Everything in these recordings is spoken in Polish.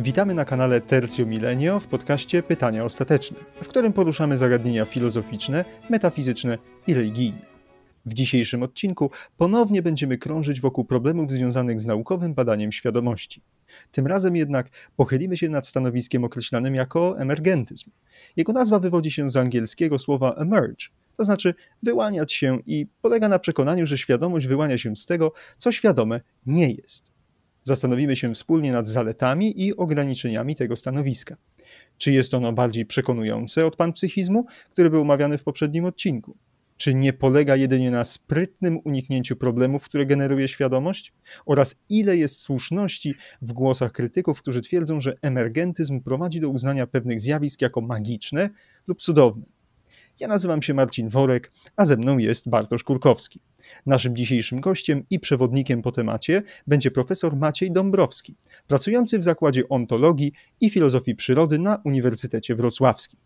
Witamy na kanale Tercio Milenio w podcaście Pytania Ostateczne, w którym poruszamy zagadnienia filozoficzne, metafizyczne i religijne. W dzisiejszym odcinku ponownie będziemy krążyć wokół problemów związanych z naukowym badaniem świadomości. Tym razem jednak pochylimy się nad stanowiskiem określanym jako emergentyzm. Jego nazwa wywodzi się z angielskiego słowa emerge, to znaczy wyłaniać się i polega na przekonaniu, że świadomość wyłania się z tego, co świadome nie jest. Zastanowimy się wspólnie nad zaletami i ograniczeniami tego stanowiska. Czy jest ono bardziej przekonujące od panpsychizmu, który był omawiany w poprzednim odcinku? Czy nie polega jedynie na sprytnym uniknięciu problemów, które generuje świadomość? Oraz ile jest słuszności w głosach krytyków, którzy twierdzą, że emergentyzm prowadzi do uznania pewnych zjawisk jako magiczne lub cudowne? Ja nazywam się Marcin Worek, a ze mną jest Bartosz Kurkowski. Naszym dzisiejszym gościem i przewodnikiem po temacie będzie profesor Maciej Dąbrowski, pracujący w Zakładzie Ontologii i Filozofii Przyrody na Uniwersytecie Wrocławskim.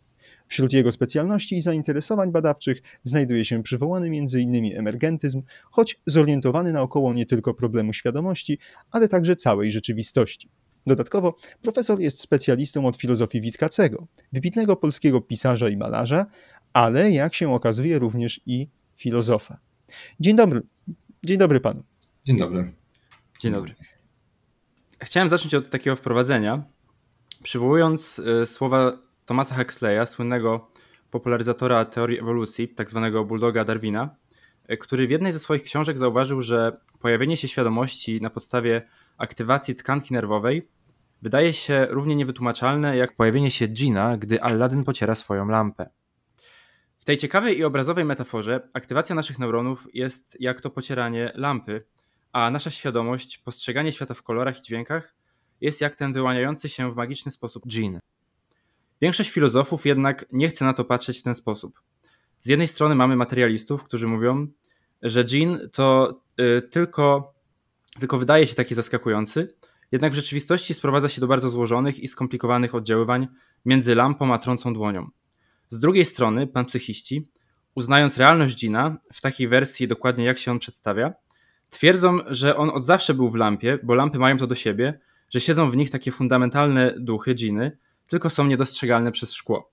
Wśród jego specjalności i zainteresowań badawczych znajduje się przywołany m.in. emergentyzm, choć zorientowany naokoło nie tylko problemu świadomości, ale także całej rzeczywistości. Dodatkowo profesor jest specjalistą od filozofii Witkacego, wybitnego polskiego pisarza i malarza, ale jak się okazuje również i filozofa. Dzień dobry. Dzień dobry panu. Dzień dobry. Dzień dobry. Chciałem zacząć od takiego wprowadzenia, przywołując y, słowa Thomasa Huxleya, słynnego popularyzatora teorii ewolucji, tak zwanego bulldoga Darwina, y, który w jednej ze swoich książek zauważył, że pojawienie się świadomości na podstawie aktywacji tkanki nerwowej wydaje się równie niewytłumaczalne jak pojawienie się dżina, gdy Aladdin pociera swoją lampę. W tej ciekawej i obrazowej metaforze aktywacja naszych neuronów jest jak to pocieranie lampy, a nasza świadomość, postrzeganie świata w kolorach i dźwiękach jest jak ten wyłaniający się w magiczny sposób dżin. Większość filozofów jednak nie chce na to patrzeć w ten sposób. Z jednej strony mamy materialistów, którzy mówią, że dżin to y, tylko, tylko wydaje się taki zaskakujący, jednak w rzeczywistości sprowadza się do bardzo złożonych i skomplikowanych oddziaływań między lampą a trącą dłonią. Z drugiej strony, panpsychiści, uznając realność Gina w takiej wersji dokładnie jak się on przedstawia, twierdzą, że on od zawsze był w lampie, bo lampy mają to do siebie, że siedzą w nich takie fundamentalne duchy dżiny, tylko są niedostrzegalne przez szkło.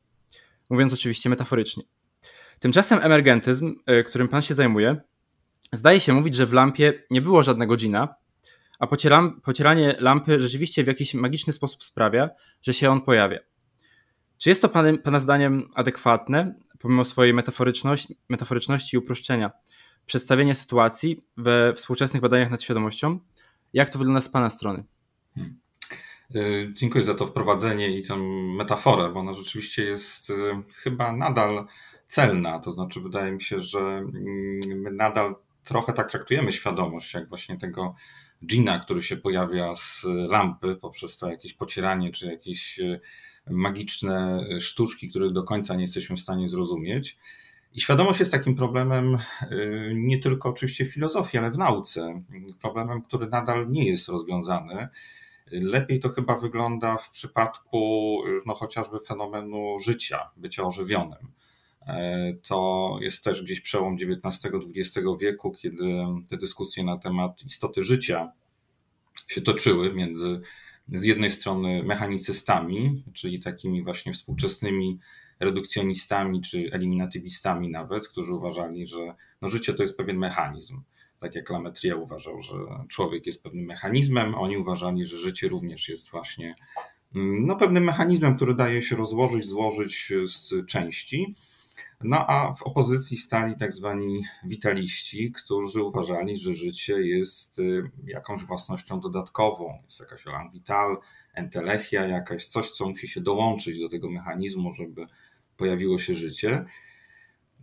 Mówiąc oczywiście metaforycznie. Tymczasem emergentyzm, e, którym pan się zajmuje, zdaje się mówić, że w lampie nie było żadnego dżina, a pocieram, pocieranie lampy rzeczywiście w jakiś magiczny sposób sprawia, że się on pojawia. Czy jest to pana, pana zdaniem adekwatne, pomimo swojej metaforyczności, metaforyczności i uproszczenia, przedstawienie sytuacji we współczesnych badaniach nad świadomością? Jak to wygląda z Pana strony? Hmm. Y, dziękuję za to wprowadzenie i tę metaforę, bo ona rzeczywiście jest y, chyba nadal celna. To znaczy, wydaje mi się, że mm, my nadal trochę tak traktujemy świadomość, jak właśnie tego dżina, który się pojawia z lampy poprzez to jakieś pocieranie czy jakieś y, magiczne sztuczki, których do końca nie jesteśmy w stanie zrozumieć. I świadomość jest takim problemem y, nie tylko oczywiście w filozofii, ale w nauce. Problemem, który nadal nie jest rozwiązany. Lepiej to chyba wygląda w przypadku no, chociażby fenomenu życia, bycia ożywionym. E, to jest też gdzieś przełom XIX-XX wieku, kiedy te dyskusje na temat istoty życia się toczyły między z jednej strony mechanicystami, czyli takimi właśnie współczesnymi redukcjonistami czy eliminatywistami nawet, którzy uważali, że no życie to jest pewien mechanizm. Tak jak Lametria uważał, że człowiek jest pewnym mechanizmem, oni uważali, że życie również jest właśnie no, pewnym mechanizmem, który daje się rozłożyć, złożyć z części. No a w opozycji stali tak zwani witaliści, którzy uważali, że życie jest y, jakąś własnością dodatkową. Jest jakaś elan vital, entelechia, jakaś coś, co musi się dołączyć do tego mechanizmu, żeby pojawiło się życie.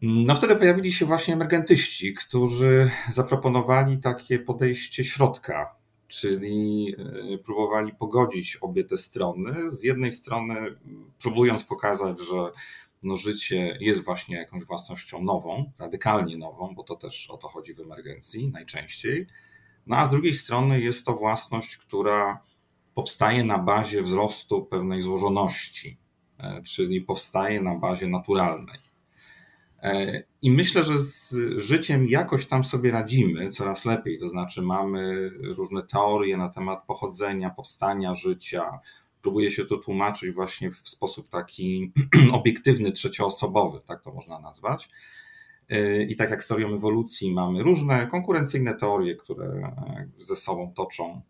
No wtedy pojawili się właśnie emergentyści, którzy zaproponowali takie podejście środka, czyli y, próbowali pogodzić obie te strony. Z jednej strony próbując pokazać, że no życie jest właśnie jakąś własnością nową, radykalnie nową, bo to też o to chodzi w emergencji najczęściej. No a z drugiej strony jest to własność, która powstaje na bazie wzrostu pewnej złożoności, e, czyli powstaje na bazie naturalnej. E, I myślę, że z życiem jakoś tam sobie radzimy coraz lepiej. To znaczy, mamy różne teorie na temat pochodzenia, powstania życia, próbuje się to tłumaczyć właśnie w sposób taki obiektywny, trzecioosobowy, tak to można nazwać. I tak jak z teorią ewolucji mamy różne konkurencyjne teorie, które ze sobą toczą,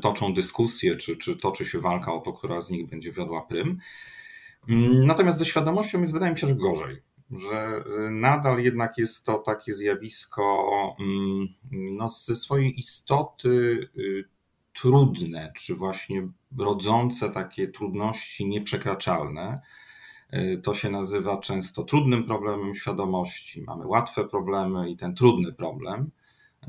toczą dyskusje, czy, czy toczy się walka o to, która z nich będzie wiodła prym. Natomiast ze świadomością jest, wydaje mi się, że gorzej że nadal jednak jest to takie zjawisko mm, no, ze swojej istoty y, trudne, czy właśnie rodzące takie trudności nieprzekraczalne. Y, to się nazywa często trudnym problemem świadomości. Mamy łatwe problemy i ten trudny problem.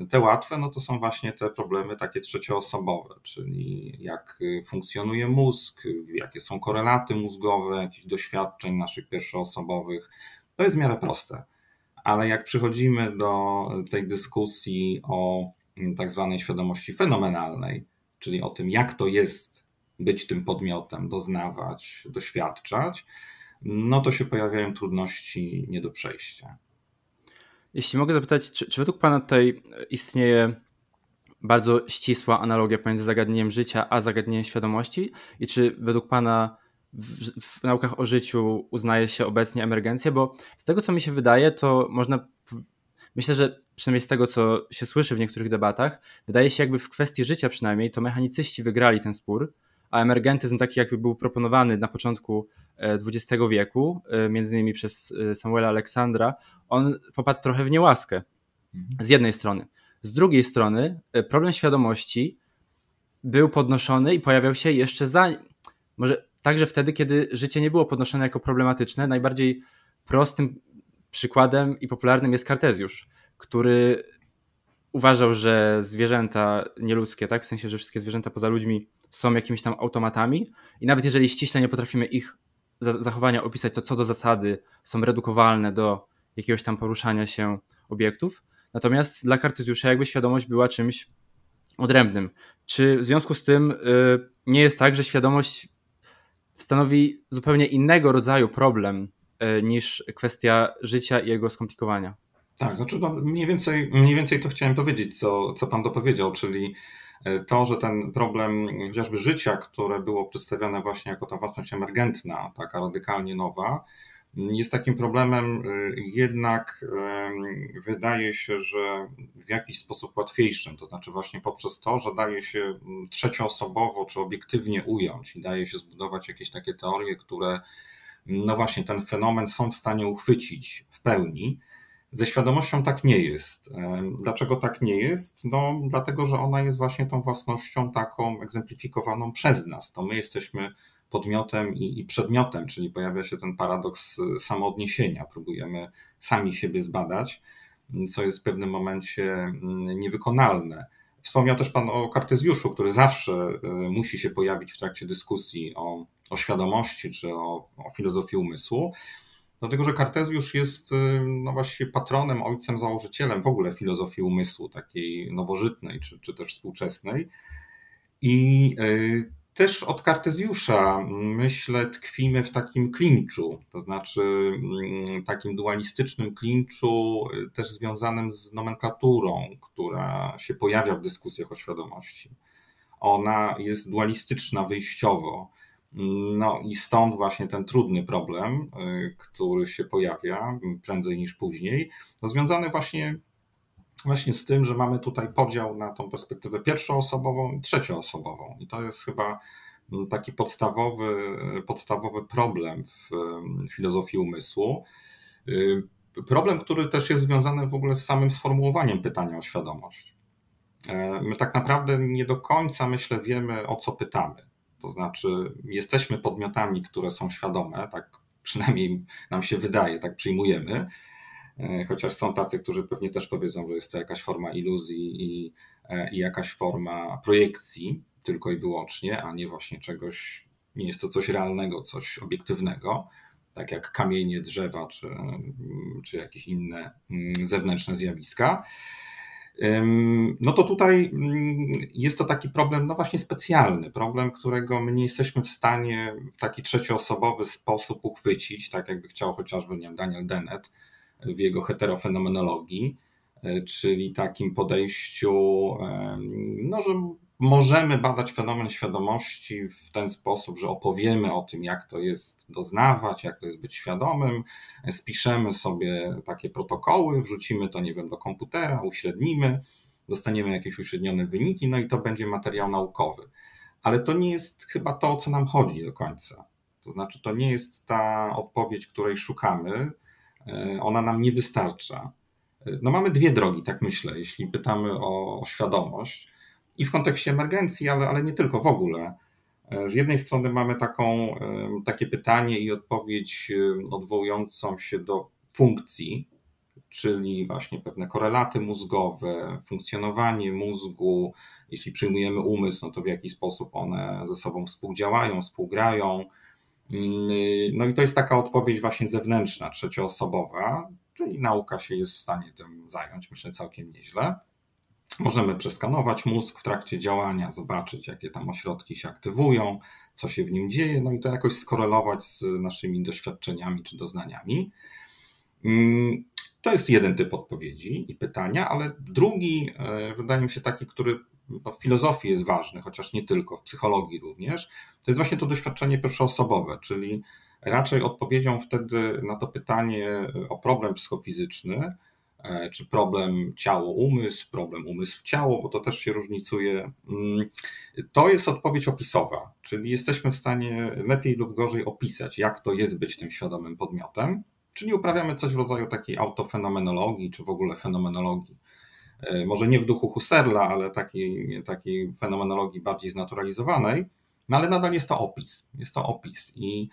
Te łatwe no to są właśnie te problemy takie trzecioosobowe, czyli jak funkcjonuje mózg, jakie są korelaty mózgowe, jakichś doświadczeń naszych pierwszoosobowych, to jest w miarę proste. Ale jak przychodzimy do tej dyskusji o tak zwanej świadomości fenomenalnej, czyli o tym, jak to jest być tym podmiotem, doznawać, doświadczać, no to się pojawiają trudności nie do przejścia. Jeśli mogę zapytać, czy, czy według Pana tutaj istnieje bardzo ścisła analogia pomiędzy zagadnieniem życia a zagadnieniem świadomości? I czy według Pana w, w, naukach o życiu uznaje się obecnie emergencję, bo z tego co mi się wydaje, to można. Myślę, że przynajmniej z tego, co się słyszy w niektórych debatach, wydaje się, jakby w kwestii życia przynajmniej, to mechanicyści wygrali ten spór, a emergentyzm taki, jakby był proponowany na początku XX e, wieku, e, między innymi przez e, Samuela Aleksandra, on popadł trochę w niełaskę. Mhm. Z jednej strony. Z drugiej strony, problem świadomości był podnoszony i pojawiał się jeszcze za. Może także wtedy, kiedy życie nie było podnoszone jako problematyczne. Najbardziej prostym przykładem i popularnym jest Kartezjusz, który uważał, że zwierzęta nieludzkie, tak, w sensie, że wszystkie zwierzęta poza ludźmi są jakimiś tam automatami i nawet jeżeli ściśle nie potrafimy ich zachowania opisać, to co do zasady są redukowalne do jakiegoś tam poruszania się obiektów. Natomiast dla Kartezjusza jakby świadomość była czymś odrębnym. Czy w związku z tym yy, nie jest tak, że świadomość stanowi zupełnie innego rodzaju problem e, niż kwestia życia i jego skomplikowania. Tak, znaczy no, mniej, więcej, mniej więcej to chciałem powiedzieć, co, co Pan dopowiedział, czyli e, to, że ten problem chociażby życia, które było przedstawione właśnie jako ta własność emergentna, taka radykalnie nowa, jest takim problemem y, jednak wydaje się, że w jakiś sposób łatwiejszym, to znaczy właśnie poprzez to, że daje się mm, trzecioosobowo czy obiektywnie ująć i daje się zbudować jakieś takie teorie, które no właśnie ten fenomen są w stanie uchwycić w pełni. Ze świadomością tak nie jest. Dlaczego tak nie jest? No, dlatego, że ona jest właśnie tą własnością taką egzemplifikowaną przez nas. To my jesteśmy podmiotem i, przedmiotem, czyli pojawia się ten paradoks y, samoodniesienia. Próbujemy sami siebie zbadać, co jest w pewnym momencie niewykonalne. Wspomniał też Pan o Kartezjuszu, który zawsze y, musi się pojawić w trakcie dyskusji o, o świadomości czy o, o filozofii umysłu. Dlatego, że Kartezjusz jest y, no właściwie patronem, ojcem, założycielem w ogóle filozofii umysłu, takiej nowożytnej czy, czy też współczesnej. I też od Kartezjusza, myślę, tkwimy w takim klinczu, to znaczy mm, takim dualistycznym klinczu, y, też związanym z nomenklaturą, która się pojawia w dyskusjach o świadomości. Ona jest dualistyczna wyjściowo. No i stąd właśnie ten trudny problem, y, który się pojawia prędzej niż później, związany właśnie właśnie z tym, że mamy tutaj podział na tą perspektywę pierwszoosobową i trzecioosobową. I to jest chyba mm, taki podstawowy, podstawowy problem w filozofii umysłu. Y, problem, który też jest związany w ogóle z samym sformułowaniem pytania o świadomość. E, my tak naprawdę nie do końca, myślę, wiemy o co pytamy. To znaczy, jesteśmy podmiotami, które są świadome, tak przynajmniej nam się wydaje, tak przyjmujemy, E, chociaż są tacy, którzy pewnie też powiedzą, że jest to jakaś forma iluzji i, e, i jakaś forma projekcji tylko i wyłącznie, a nie właśnie czegoś, nie jest to coś realnego, coś obiektywnego, tak jak kamienie, drzewa czy, czy jakieś inne mm, zewnętrzne zjawiska. No to tutaj mm, jest to taki problem, no właśnie specjalny, problem, którego my nie jesteśmy w stanie w taki trzecioosobowy sposób uchwycić, tak jakby chciał chociażby nie wiem, Daniel Dennett, w jego heterofenomenologii, e, czyli takim podejściu, no, że możemy badać fenomen świadomości w ten sposób, że opowiemy o tym, jak to jest doznawać, jak to jest być świadomym, spiszemy sobie takie protokoły, wrzucimy to, nie wiem, do komputera, uśrednimy, dostaniemy jakieś uśrednione wyniki, no i to będzie materiał naukowy. Ale to nie jest chyba to, o co nam chodzi do końca. To znaczy, to nie jest ta odpowiedź, której szukamy, e, ona nam nie wystarcza. E, no mamy dwie drogi, tak myślę, jeśli pytamy o, o świadomość i w kontekście emergencji, ale, ale nie tylko w ogóle. Z jednej strony mamy taką, takie pytanie i odpowiedź odwołującą się do funkcji, czyli właśnie pewne korelaty mózgowe, funkcjonowanie mózgu. Jeśli przyjmujemy umysł, no to w jaki sposób one ze sobą współdziałają, współgrają. Mm, no i to jest taka odpowiedź właśnie zewnętrzna, trzecioosobowa, czyli nauka się jest w stanie tym zająć, myślę, całkiem nieźle. Możemy przeskanować mózg w trakcie działania, zobaczyć, jakie tam ośrodki się aktywują, co się w nim dzieje, no i to jakoś skorelować z naszymi doświadczeniami czy doznaniami. Mm, to jest jeden typ odpowiedzi i pytania, ale drugi, e, wydaje mi się taki, który no, w filozofii jest ważny, chociaż nie tylko, w psychologii również, to jest właśnie to doświadczenie pierwszoosobowe, czyli raczej odpowiedzią wtedy na to pytanie o problem psychofizyczny, czy problem ciało-umysł, problem umysł-ciało, bo to też się różnicuje. Mm, to jest odpowiedź opisowa, czyli jesteśmy w stanie lepiej lub gorzej opisać, jak to jest być tym świadomym podmiotem, czyli uprawiamy coś w rodzaju takiej autofenomenologii, czy w ogóle fenomenologii. E, może nie w duchu Husserla, ale takiej, takiej fenomenologii bardziej znaturalizowanej, no ale nadal jest to opis. Jest to opis i,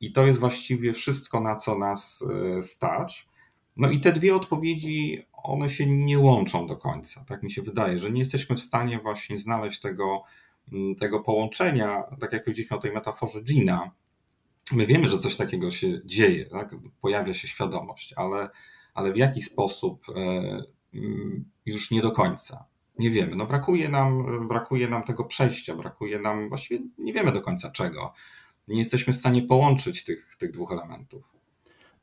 i to jest właściwie wszystko, na co nas e, stać. No i te dwie odpowiedzi, one się nie łączą do końca. Tak mi się wydaje, że nie jesteśmy w stanie właśnie znaleźć tego, tego połączenia, tak jak powiedzieliśmy o tej metaforze Gina. My wiemy, że coś takiego się dzieje, tak? pojawia się świadomość, ale, ale w jaki sposób e, Mm, już nie do końca. Nie wiemy. No brakuje nam, brakuje nam tego przejścia, brakuje nam właściwie nie wiemy do końca czego. Nie jesteśmy w stanie połączyć tych, tych dwóch elementów.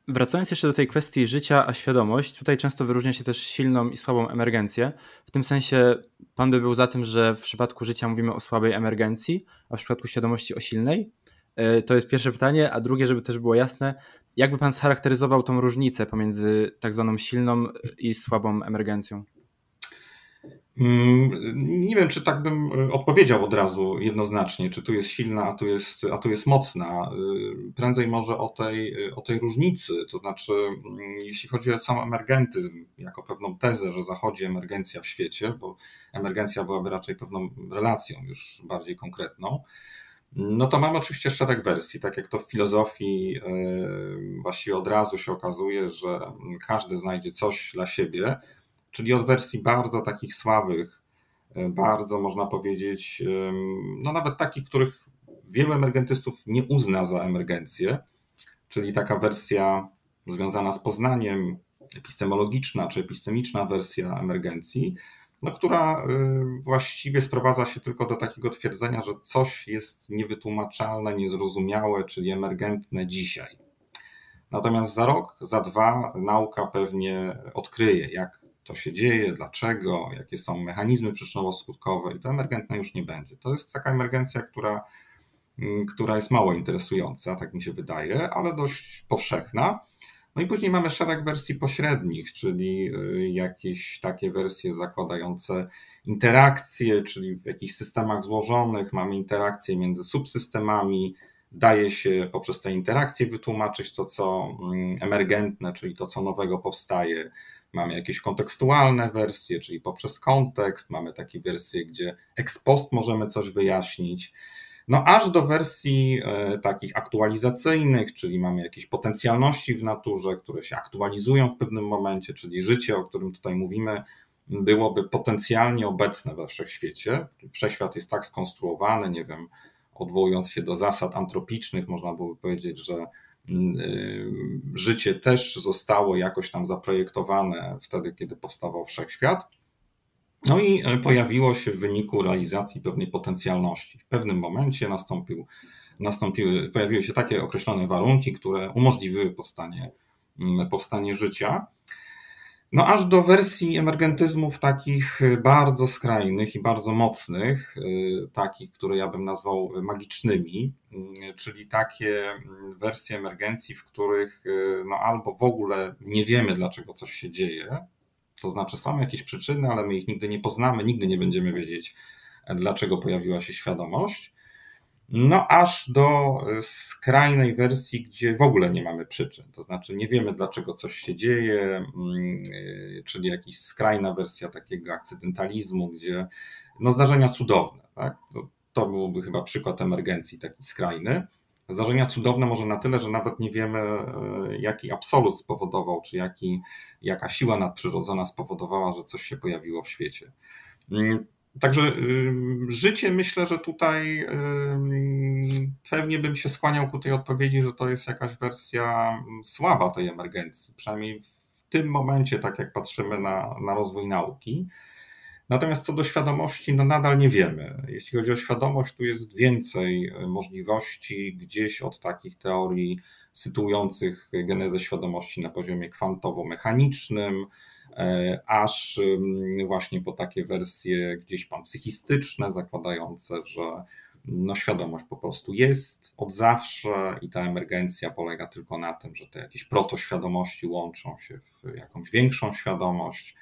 Wracając jeszcze do tej kwestii życia a świadomość, tutaj często wyróżnia się też silną i słabą emergencję. W tym sensie pan by był za tym, że w przypadku życia mówimy o słabej emergencji, a w przypadku świadomości o silnej. E, to jest pierwsze pytanie, a drugie, żeby też było jasne, jakby pan scharakteryzował tą różnicę pomiędzy tak zwaną silną i słabą emergencją? Mm, nie wiem, czy tak bym e, odpowiedział od razu jednoznacznie, czy tu jest silna, a tu jest, a tu jest mocna. E, prędzej może o tej, o tej różnicy, to znaczy, mm, jeśli chodzi o sam emergentyzm, jako pewną tezę, że zachodzi emergencja w świecie, bo emergencja byłaby raczej pewną relacją już bardziej konkretną, no to mamy oczywiście szereg wersji, tak jak to w filozofii e, właściwie od razu się okazuje, że każdy znajdzie coś dla siebie, czyli od wersji bardzo takich słabych, e, bardzo można powiedzieć, no nawet takich, których wielu emergentystów nie uzna za emergencję, czyli taka wersja związana z poznaniem, epistemologiczna czy epistemiczna wersja emergencji, no, która y, właściwie sprowadza się tylko do takiego twierdzenia, że coś jest niewytłumaczalne, niezrozumiałe, czyli emergentne dzisiaj. Natomiast za rok, za dwa nauka pewnie odkryje, jak to się dzieje, dlaczego, jakie są mechanizmy przyczynowo-skutkowe i to emergentne już nie będzie. To jest taka emergencja, która, mm, która jest mało interesująca, tak mi się wydaje, ale dość powszechna. No i później mamy szereg wersji pośrednich, czyli y, jakieś takie wersje zakładające interakcje, czyli w jakichś systemach złożonych mamy interakcje między subsystemami, daje się poprzez te interakcje wytłumaczyć to, co mm, emergentne, czyli to, co nowego powstaje. Mamy jakieś kontekstualne wersje, czyli poprzez kontekst, mamy takie wersje, gdzie ex post możemy coś wyjaśnić. No aż do wersji e, takich aktualizacyjnych, czyli mamy jakieś potencjalności w naturze, które się aktualizują w pewnym momencie, czyli życie, o którym tutaj mówimy, byłoby potencjalnie obecne we wszechświecie. Wszechświat jest tak skonstruowany, nie wiem, odwołując się do zasad antropicznych, można byłoby powiedzieć, że życie też zostało jakoś tam zaprojektowane wtedy, kiedy powstawał wszechświat. No i e, pojawiło się w wyniku realizacji pewnej potencjalności. W pewnym momencie nastąpił, nastąpiły, pojawiły się takie określone warunki, które umożliwiły powstanie, mm, powstanie życia. No aż do wersji emergentyzmów takich bardzo skrajnych i bardzo mocnych, y, takich, które ja bym nazwał magicznymi, y, czyli takie wersje emergencji, w których y, no albo w ogóle nie wiemy, dlaczego coś się dzieje, to znaczy są jakieś przyczyny, ale my ich nigdy nie poznamy, nigdy nie będziemy wiedzieć, dlaczego pojawiła się świadomość, no aż do e, skrajnej wersji, gdzie w ogóle nie mamy przyczyn. To znaczy nie wiemy, dlaczego coś się dzieje, mm, e, czyli jakaś skrajna wersja takiego akcydentalizmu, gdzie no zdarzenia cudowne. Tak? To, to byłby chyba przykład emergencji taki skrajny. Zdarzenia cudowne może na tyle, że nawet nie wiemy, e, jaki absolut spowodował, czy jaki, jaka siła nadprzyrodzona spowodowała, że coś się pojawiło w świecie. Także życie myślę, że tutaj pewnie bym się skłaniał ku tej odpowiedzi, że to jest jakaś wersja słaba tej emergencji, przynajmniej w tym momencie, tak jak patrzymy na, na rozwój nauki. Natomiast co do świadomości, no nadal nie wiemy. Jeśli chodzi o świadomość, tu jest więcej możliwości gdzieś od takich teorii sytuujących genezę świadomości na poziomie kwantowo-mechanicznym, aż właśnie po takie wersje gdzieś panpsychistyczne, zakładające, że no świadomość po prostu jest od zawsze i ta emergencja polega tylko na tym, że te jakieś protoświadomości łączą się w jakąś większą świadomość.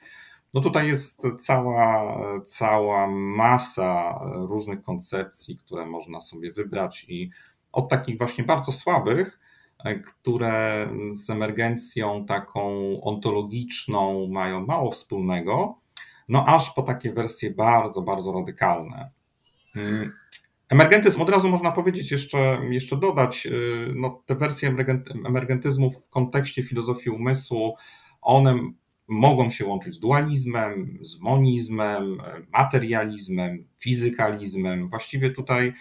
No tutaj jest cała, cała masa różnych koncepcji, które można sobie wybrać i od takich właśnie bardzo słabych które z emergencją taką ontologiczną mają mało wspólnego, no aż po takie wersje bardzo, bardzo radykalne. Mm, emergentyzm, od razu można powiedzieć, jeszcze, jeszcze dodać, y, no, te wersje emergentyzmu w kontekście filozofii umysłu, one mogą się łączyć z dualizmem, z monizmem, materializmem, fizykalizmem. Właściwie tutaj,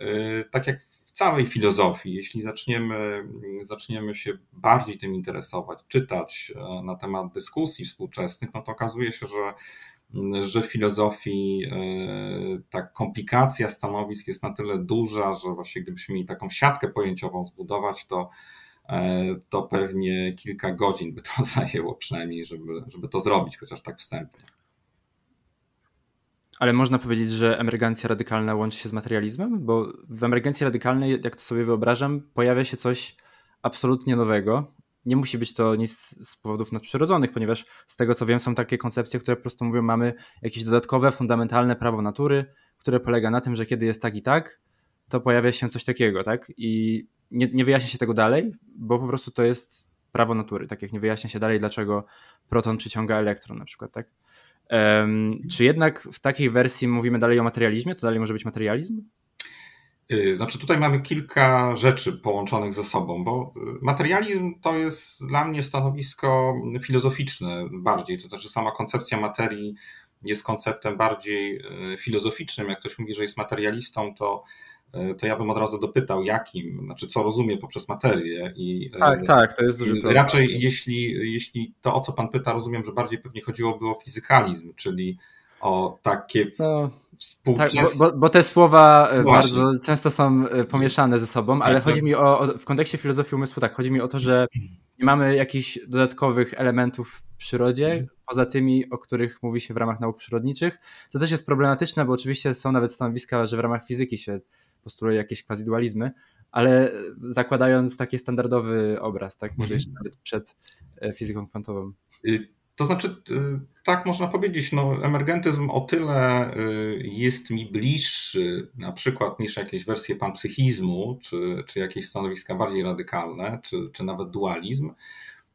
y, tak jak całej filozofii, jeśli zaczniemy, zaczniemy się bardziej tym interesować, czytać e, na temat dyskusji współczesnych, no to okazuje się, że, że w filozofii e, ta komplikacja stanowisk jest na tyle duża, że właśnie gdybyśmy mieli taką siatkę pojęciową zbudować, to, e, to pewnie kilka godzin by to zajęło przynajmniej, żeby, żeby to zrobić, chociaż tak wstępnie. Ale można powiedzieć, że emergencja radykalna łączy się z materializmem? Bo w emergencji radykalnej, jak to sobie wyobrażam, pojawia się coś absolutnie nowego. Nie musi być to nic z powodów nadprzyrodzonych, ponieważ z tego co wiem, są takie koncepcje, które po prostu mówią, mamy jakieś dodatkowe, fundamentalne prawo natury, które polega na tym, że kiedy jest tak i tak, to pojawia się coś takiego, tak? I nie, nie wyjaśnia się tego dalej, bo po prostu to jest prawo natury. Tak jak nie wyjaśnia się dalej, dlaczego proton przyciąga elektron, na przykład, tak? Um, czy jednak w takiej wersji mówimy dalej o materializmie? To dalej może być materializm? Y, znaczy, tutaj mamy kilka rzeczy połączonych ze sobą, bo y, materializm to jest dla mnie stanowisko filozoficzne bardziej. To znaczy, sama koncepcja materii jest konceptem bardziej y, filozoficznym. Jak ktoś mówi, że jest materialistą, to to ja bym od razu dopytał, jakim, znaczy co rozumie poprzez materię. I, e, tak, tak, to jest duży problem. Raczej jeśli, jeśli to, o co pan pyta, rozumiem, że bardziej pewnie chodziłoby o fizykalizm, czyli o takie no, współczesne... Tak, bo, bo, te słowa e, Właśnie. bardzo często są pomieszane ze sobą, ale tak, chodzi tak. mi o, o, w kontekście filozofii umysłu, tak, chodzi mi o to, że nie mamy jakichś dodatkowych elementów w przyrodzie, mhm. poza tymi, o których mówi się w ramach nauk przyrodniczych, co też jest problematyczne, bo oczywiście są nawet stanowiska, że w ramach fizyki się postuluje jakieś quasi-dualizmy, ale zakładając taki standardowy obraz, tak, może mhm. jeszcze nawet przed e, fizyką kwantową. Y, to znaczy, y, tak można powiedzieć, no, emergentyzm o tyle y, jest mi bliższy na przykład niż jakieś wersje panpsychizmu, czy, czy jakieś stanowiska bardziej radykalne, czy, czy nawet dualizm,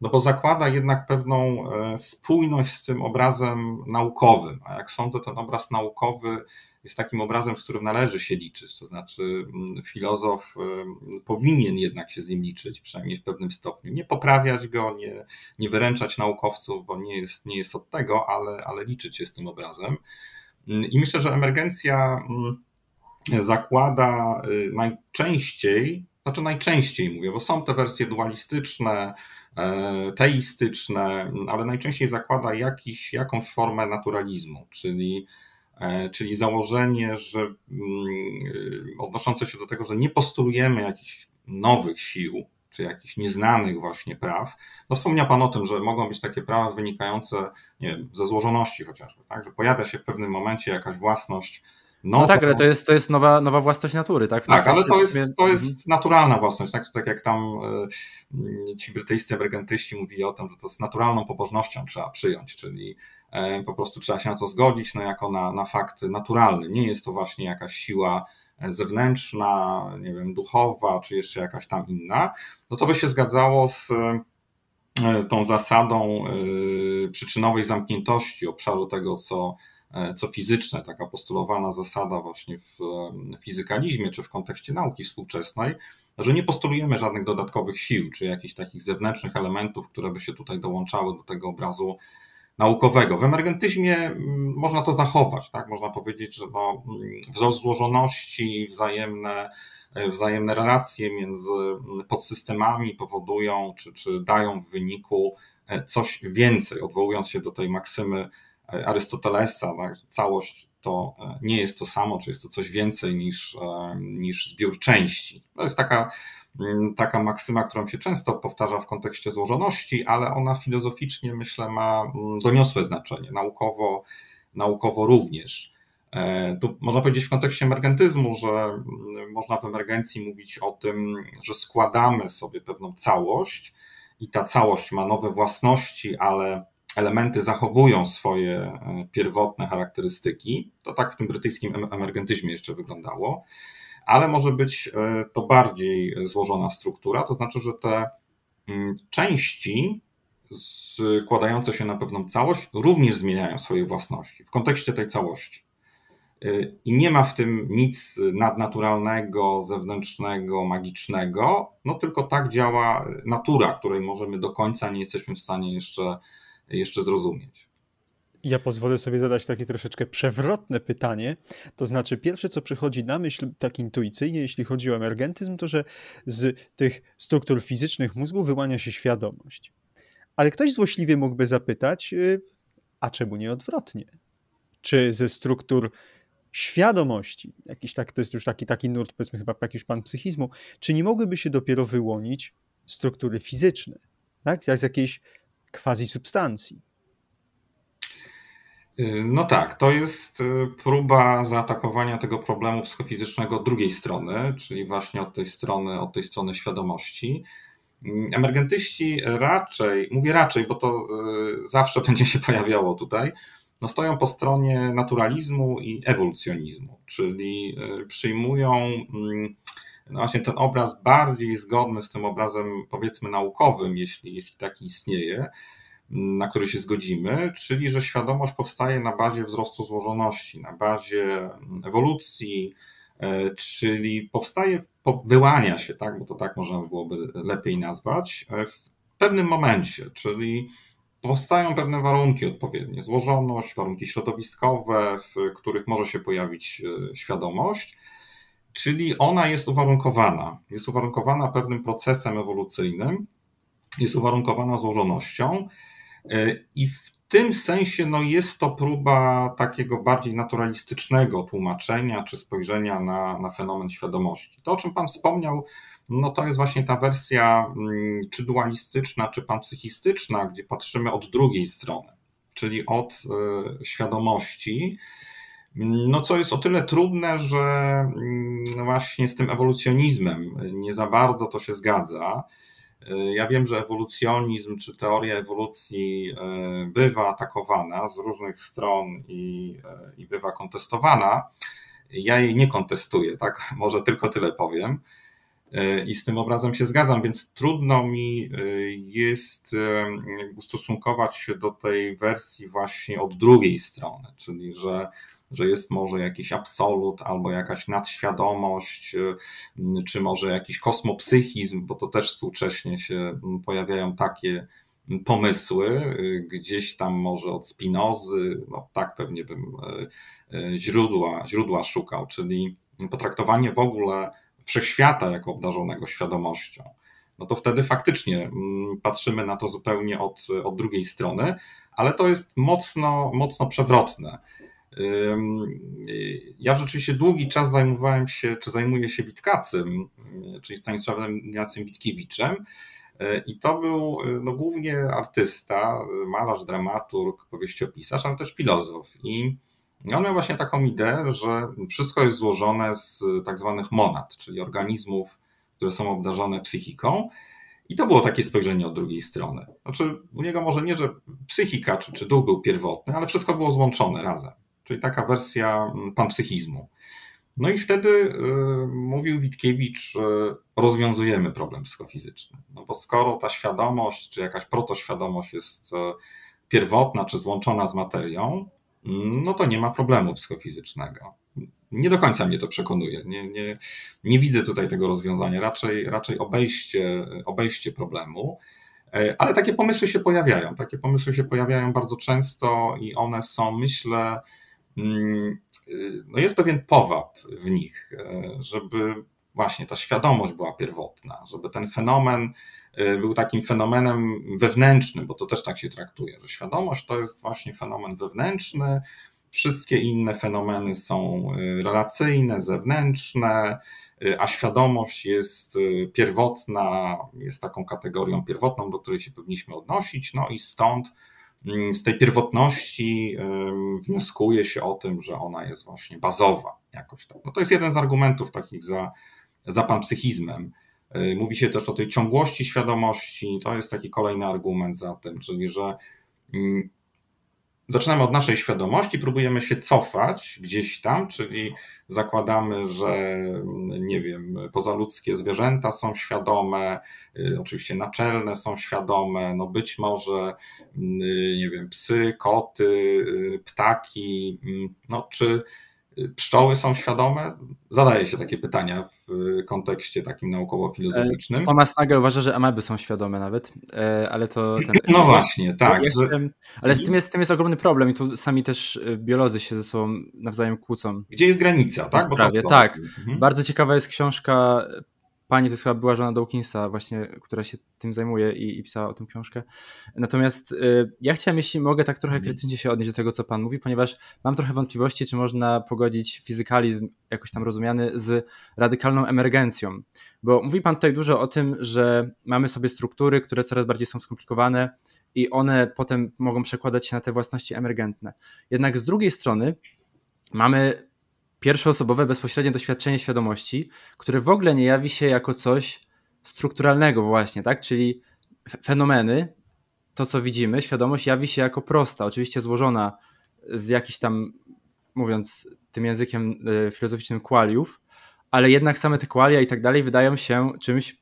no bo zakłada jednak pewną e, spójność z tym obrazem naukowym. A jak sądzę, ten obraz naukowy jest takim obrazem, z którym należy się liczyć. To znaczy, mm, filozof y, powinien jednak się z nim liczyć, przynajmniej w pewnym stopniu. Nie poprawiać go, nie, nie wyręczać naukowców, bo nie jest, nie jest od tego, ale, ale liczyć się z tym obrazem. Mm, I myślę, że emergencja mm, zakłada y, najczęściej, znaczy najczęściej mówię, bo są te wersje dualistyczne, e, teistyczne, ale najczęściej zakłada jakiś, jakąś formę naturalizmu, czyli czyli założenie, że mm, odnoszące się do tego, że nie postulujemy jakichś nowych sił, czy jakichś nieznanych właśnie praw. No wspomniał Pan o tym, że mogą być takie prawa wynikające nie wiem, ze złożoności chociażby, tak? że pojawia się w pewnym momencie jakaś własność no, no tak, ale to jest, to jest nowa, nowa własność natury, tak? tak, ale to jest, to jest mhm. naturalna własność, tak? tak jak tam e, ci brytyjscy emergentyści mówili o tym, że to z naturalną pobożnością trzeba przyjąć, czyli e, po prostu trzeba się na to zgodzić, no jako na, na fakt naturalny. Nie jest to właśnie jakaś siła e, zewnętrzna, nie wiem, duchowa, czy jeszcze jakaś tam inna. No to by się zgadzało z tą zasadą przyczynowej zamkniętości obszaru tego, co co fizyczne, taka postulowana zasada właśnie w fizykalizmie czy w kontekście nauki współczesnej, że nie postulujemy żadnych dodatkowych sił czy jakichś takich zewnętrznych elementów, które by się tutaj dołączały do tego obrazu naukowego. W emergentyzmie można to zachować, tak? Można powiedzieć, że no, wzrost złożoności, wzajemne, e, wzajemne relacje między podsystemami powodują, czy, czy dają w wyniku e, coś więcej, odwołując się do tej maksymy Arystotelesa, tak? całość to e, nie jest to samo, czy jest to coś więcej niż, e, niż zbiór części. To jest taka, mm, taka maksyma, którą się często powtarza w kontekście złożoności, ale ona filozoficznie, myślę, ma mm, doniosłe znaczenie, naukowo, naukowo również. E, tu można powiedzieć w kontekście emergentyzmu, że mm, można w emergencji mówić o tym, że składamy sobie pewną całość i ta całość ma nowe własności, ale elementy zachowują swoje e, pierwotne charakterystyki. To tak w tym brytyjskim emergentyzmie jeszcze wyglądało, ale może być e, to bardziej złożona struktura, to znaczy, że te mm, części składające się na pewną całość również zmieniają swoje własności w kontekście tej całości. E, I nie ma w tym nic nadnaturalnego, zewnętrznego, magicznego, no tylko tak działa natura, której możemy do końca nie jesteśmy w stanie jeszcze jeszcze zrozumieć. Ja pozwolę sobie zadać takie troszeczkę przewrotne pytanie. To znaczy, pierwsze, co przychodzi na myśl tak intuicyjnie, jeśli chodzi o emergentyzm, to że z tych struktur fizycznych mózgu wyłania się świadomość. Ale ktoś złośliwie mógłby zapytać, y, a czemu nie odwrotnie? Czy ze struktur świadomości, jakiś tak, to jest już taki, taki nurt, powiedzmy chyba jakiś pan psychizmu, czy nie mogłyby się dopiero wyłonić struktury fizyczne? Tak? Z jakiejś quasi substancji. Y, no tak, to jest y, próba zaatakowania tego problemu psychofizycznego drugiej strony, czyli właśnie od tej strony, od tej strony świadomości. Mm, emergentyści raczej, mówię raczej, bo to y, zawsze będzie się pojawiało tutaj, no stoją po stronie naturalizmu i ewolucjonizmu, czyli przyjmują mm, no właśnie ten obraz bardziej zgodny z tym obrazem, powiedzmy, naukowym, jeśli, jeśli taki istnieje, na który się zgodzimy, czyli że świadomość powstaje na bazie wzrostu złożoności, na bazie ewolucji, e, czyli powstaje, wyłania się, tak, bo to tak można byłoby lepiej nazwać, e, w pewnym momencie, czyli powstają pewne warunki odpowiednie, złożoność, warunki środowiskowe, w których może się pojawić e, świadomość Czyli ona jest uwarunkowana. Jest uwarunkowana pewnym procesem ewolucyjnym, jest uwarunkowana złożonością e, i w tym sensie no jest to próba takiego bardziej naturalistycznego tłumaczenia czy spojrzenia na, na fenomen świadomości. To, o czym Pan wspomniał, no to jest właśnie ta wersja mm, czy dualistyczna, czy panpsychistyczna, gdzie patrzymy od drugiej strony, czyli od y, świadomości no, co jest o tyle trudne, że mm, właśnie z tym ewolucjonizmem nie za bardzo to się zgadza. Y, ja wiem, że ewolucjonizm czy teoria ewolucji y, bywa atakowana z różnych stron i, y, i bywa kontestowana. Ja jej nie kontestuję, tak? Może tylko tyle powiem. I z tym obrazem się zgadzam, więc trudno mi jest ustosunkować się do tej wersji właśnie od drugiej strony, czyli że że jest może jakiś absolut albo jakaś nadświadomość, y, czy może jakiś kosmopsychizm, bo to też współcześnie się pojawiają takie pomysły, y, gdzieś tam może od Spinozy, no tak pewnie bym y, źródła, źródła szukał, czyli potraktowanie w ogóle wszechświata jako obdarzonego świadomością. No to wtedy faktycznie mm, patrzymy na to zupełnie od, od drugiej strony, ale to jest mocno, mocno przewrotne. Ja rzeczywiście długi czas zajmowałem się, czy zajmuję się Witkacym, czyli Stanisławem Ignacym Witkiewiczem. I to był no, głównie artysta, malarz, dramaturg, powieściopisarz, ale też filozof. I on miał właśnie taką ideę, że wszystko jest złożone z tak zwanych monad, czyli organizmów, które są obdarzone psychiką. I to było takie spojrzenie od drugiej strony. Znaczy, u niego może nie, że psychika czy, czy duch był pierwotny, ale wszystko było złączone razem. Czyli taka wersja mm, panpsychizmu. No i wtedy y, mówił Witkiewicz, rozwiązujemy problem psychofizyczny. No bo skoro ta świadomość, czy jakaś protoświadomość jest y, pierwotna, czy złączona z materią, mm, no to nie ma problemu psychofizycznego. Nie do końca mnie to przekonuje. Nie, nie, nie widzę tutaj tego rozwiązania, raczej, raczej obejście, obejście problemu. E, ale takie pomysły się pojawiają. Takie pomysły się pojawiają bardzo często i one są, myślę, no jest pewien powab w nich, e, żeby właśnie ta świadomość była pierwotna, żeby ten fenomen e, był takim fenomenem wewnętrznym, bo to też tak się traktuje, że świadomość to jest właśnie fenomen wewnętrzny, wszystkie inne fenomeny są e, relacyjne, zewnętrzne, a świadomość jest pierwotna, jest taką kategorią pierwotną, do której się powinniśmy odnosić, no i stąd Mm, z tej pierwotności wnioskuje się o tym, że ona jest właśnie bazowa jakoś tak. No to jest jeden z argumentów takich za, za panpsychizmem. Mówi się też o tej ciągłości świadomości, to jest taki kolejny argument za tym, czyli że mm, zaczynamy od naszej świadomości, próbujemy się cofać gdzieś tam, czyli zakładamy, że nie wiem, pozaludzkie zwierzęta są świadome, y, oczywiście naczelne są świadome, no być może y, nie wiem, psy, koty, y, ptaki, no czy pszczoły są świadome? Zadaje się takie pytania w kontekście takim naukowo-filozoficznym. E, Thomas Nagel uważa, że ameby są świadome nawet, e, ale to... Ten... No właśnie, tak. Ja że... Ale z tym, jest, z tym jest ogromny problem i tu sami też e, biolodzy się ze sobą nawzajem kłócą. Gdzie jest granica, tak? Sprawie. Tak. Mhm. Bardzo ciekawa jest książka pani to jest chyba była żona Dawkinsa właśnie, która się tym zajmuje i, i pisała o tym książkę. Natomiast y, ja chciałem, jeśli mogę, tak trochę mhm. krytycznie się odnieść do tego, co pan mówi, ponieważ mam trochę wątpliwości, czy można pogodzić fizykalizm jakoś tam rozumiany z radykalną emergencją. Bo mówi pan tutaj dużo o tym, że mamy sobie struktury, które coraz bardziej są skomplikowane i one potem mogą przekładać się na te własności emergentne. Jednak z drugiej strony mamy pierwszoosobowe, bezpośrednie doświadczenie świadomości, które w ogóle nie jawi się jako coś strukturalnego właśnie, tak? Czyli fenomeny, to co widzimy, świadomość jawi się jako prosta, oczywiście złożona z jakichś tam, mówiąc tym językiem e, filozoficznym, kwaliów, ale jednak same te kwalia i tak dalej wydają się czymś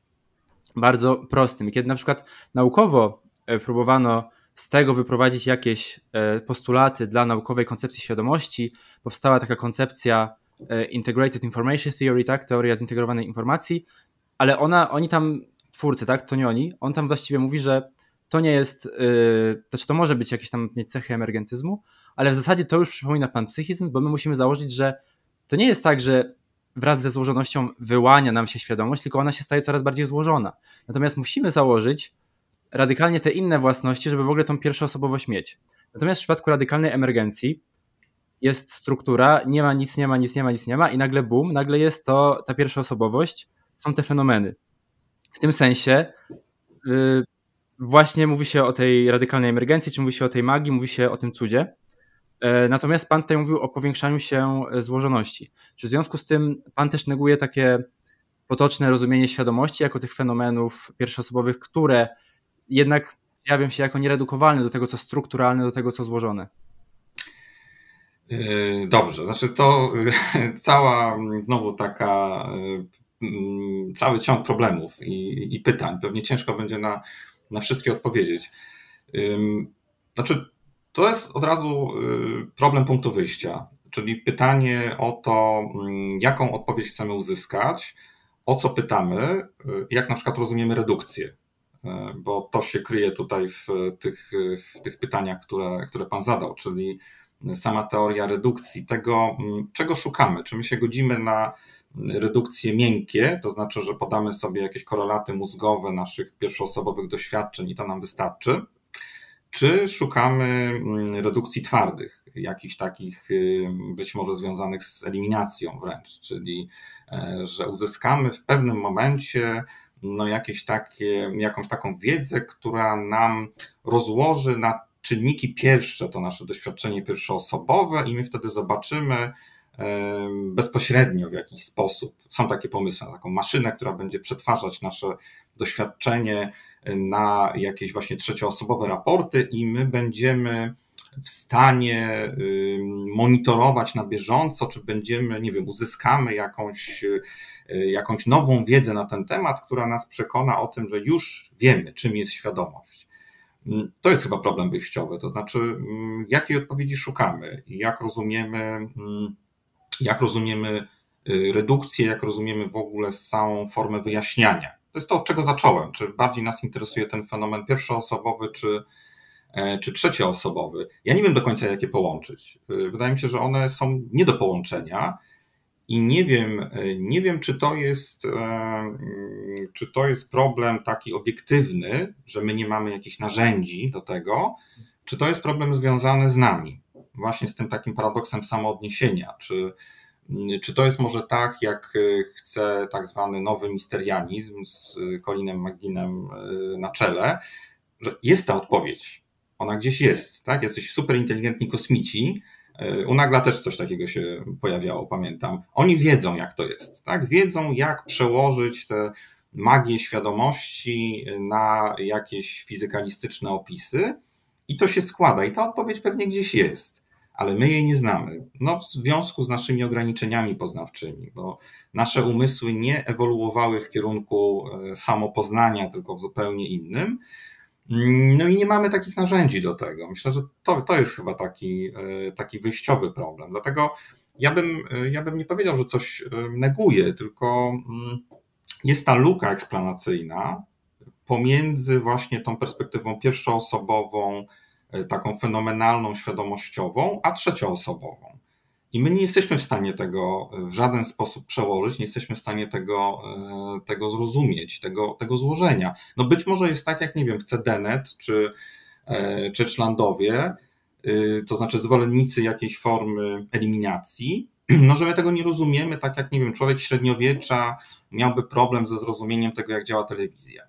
bardzo prostym. I kiedy na przykład naukowo e, próbowano z tego wyprowadzić jakieś e, postulaty dla naukowej koncepcji świadomości. Powstała taka koncepcja e, Integrated Information Theory, tak, teoria zintegrowanej informacji, ale ona, oni tam, twórcy, tak, to nie oni, on tam właściwie mówi, że to nie jest, yy, znaczy to może być jakieś tam cechy emergentyzmu, ale w zasadzie to już przypomina pan psychizm, bo my musimy założyć, że to nie jest tak, że wraz ze złożonością wyłania nam się świadomość, tylko ona się staje coraz bardziej złożona. Natomiast musimy założyć, radykalnie te inne własności, żeby w ogóle tą pierwszoosobowość mieć. Natomiast w przypadku radykalnej emergencji jest struktura, nie ma nic, nie ma nic, nie ma nic, nie ma i nagle boom, nagle jest to ta pierwszoosobowość, są te fenomeny. W tym sensie yy, właśnie mówi się o tej radykalnej emergencji, czy mówi się o tej magii, mówi się o tym cudzie. Yy, natomiast pan tutaj mówił o powiększaniu się e, złożoności. Czy w związku z tym pan też neguje takie potoczne rozumienie świadomości jako tych fenomenów pierwszoosobowych, które jednak jawią się jako nieredukowalne do tego, co strukturalne, do tego, co złożone. Yy, dobrze, znaczy to yy, cała znowu taka, yy, cały ciąg problemów i, i pytań. Pewnie ciężko będzie na, na wszystkie odpowiedzieć. Znaczy, to jest od razu problem punktu wyjścia, czyli pytanie o to, jaką odpowiedź chcemy uzyskać, o co pytamy, jak na przykład rozumiemy redukcję. E, bo to się kryje tutaj w tych, w tych pytaniach, które, które Pan zadał, czyli sama teoria redukcji, tego, czego szukamy. Czy my się godzimy na redukcje miękkie, to znaczy, że podamy sobie jakieś korelaty mózgowe naszych pierwszoosobowych doświadczeń i to nam wystarczy, czy szukamy redukcji twardych. jakichś takich być może związanych z eliminacją wręcz, czyli że uzyskamy w pewnym momencie no jakieś takie, jakąś taką wiedzę, która nam rozłoży na czynniki pierwsze, to nasze doświadczenie pierwszoosobowe i my wtedy zobaczymy bezpośrednio w jakiś sposób. Są takie pomysły na taką maszynę, która będzie przetwarzać nasze doświadczenie na jakieś właśnie trzecioosobowe raporty i my będziemy w stanie monitorować na bieżąco, czy będziemy, nie wiem, uzyskamy jakąś, y, jakąś nową wiedzę na ten temat, która nas przekona o tym, że już wiemy, czym jest świadomość. Mm, to jest chyba problem wyjściowy, to znaczy, mm, jakiej odpowiedzi szukamy jak rozumiemy, mm, jak rozumiemy y, redukcję, jak rozumiemy w ogóle całą formę wyjaśniania. To jest to, od czego zacząłem. Czy bardziej nas interesuje ten fenomen pierwszoosobowy, czy, czy trzecioosobowy? Ja nie wiem do końca, jak je połączyć. Y, wydaje mi się, że one są nie do połączenia i nie wiem, e, nie wiem, czy to jest, e, mm, czy to jest problem taki obiektywny, że my nie mamy jakichś narzędzi do tego, czy to jest problem związany z nami, właśnie z tym takim paradoksem samoodniesienia, czy, mm, czy to jest może tak, jak e, chce tak zwany nowy misterianizm z Colinem McGinnem na czele, że jest ta odpowiedź, ona gdzieś jest, tak? Jacyś superinteligentni kosmici, u Nagla też coś takiego się pojawiało, pamiętam. Oni wiedzą, jak to jest, tak? Wiedzą, jak przełożyć tę magię świadomości na jakieś fizykalistyczne opisy i to się składa i ta odpowiedź pewnie gdzieś jest, ale my jej nie znamy. No, w związku z naszymi ograniczeniami poznawczymi, bo nasze umysły nie ewoluowały w kierunku e, samopoznania, tylko w zupełnie innym. No i nie mamy takich narzędzi do tego. Myślę, że to, to jest chyba taki, e, taki wyjściowy problem. Dlatego ja bym, e, ja bym nie powiedział, że coś e, neguje, tylko mm, jest ta luka eksplanacyjna pomiędzy właśnie tą perspektywą pierwszoosobową, taką fenomenalną, świadomościową, a trzecioosobową. I my nie jesteśmy w stanie tego w żaden sposób przełożyć, nie jesteśmy w stanie tego, e, tego zrozumieć, tego, tego złożenia. No być może jest tak, jak nie wiem, chce Dennett czy, e, czy Czlandowie, y, to znaczy zwolennicy jakiejś formy eliminacji, no że my tego nie rozumiemy, tak jak, nie wiem, człowiek średniowiecza miałby problem ze zrozumieniem tego, jak działa telewizja.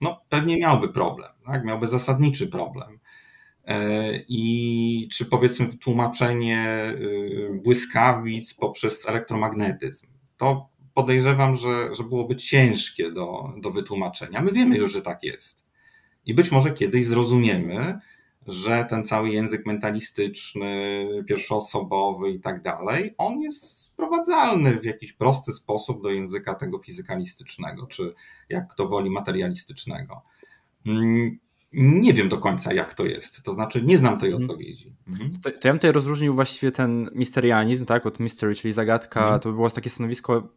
No pewnie miałby problem, tak? miałby zasadniczy problem. E, i czy powiedzmy tłumaczenie y, błyskawic poprzez elektromagnetyzm. To podejrzewam, że, że byłoby ciężkie do, do wytłumaczenia. My wiemy już, że tak jest. I być może kiedyś zrozumiemy, że ten cały język mentalistyczny, pierwszoosobowy i tak dalej, on jest sprowadzalny w jakiś prosty sposób do języka tego fizykalistycznego, czy jak kto woli materialistycznego. Nie wiem do końca, jak to jest. To znaczy, nie znam tej mhm. odpowiedzi. Mhm. To, to, ja bym tutaj rozróżnił właściwie ten misterianizm, tak, od mystery, czyli zagadka. Mhm. To by było takie stanowisko,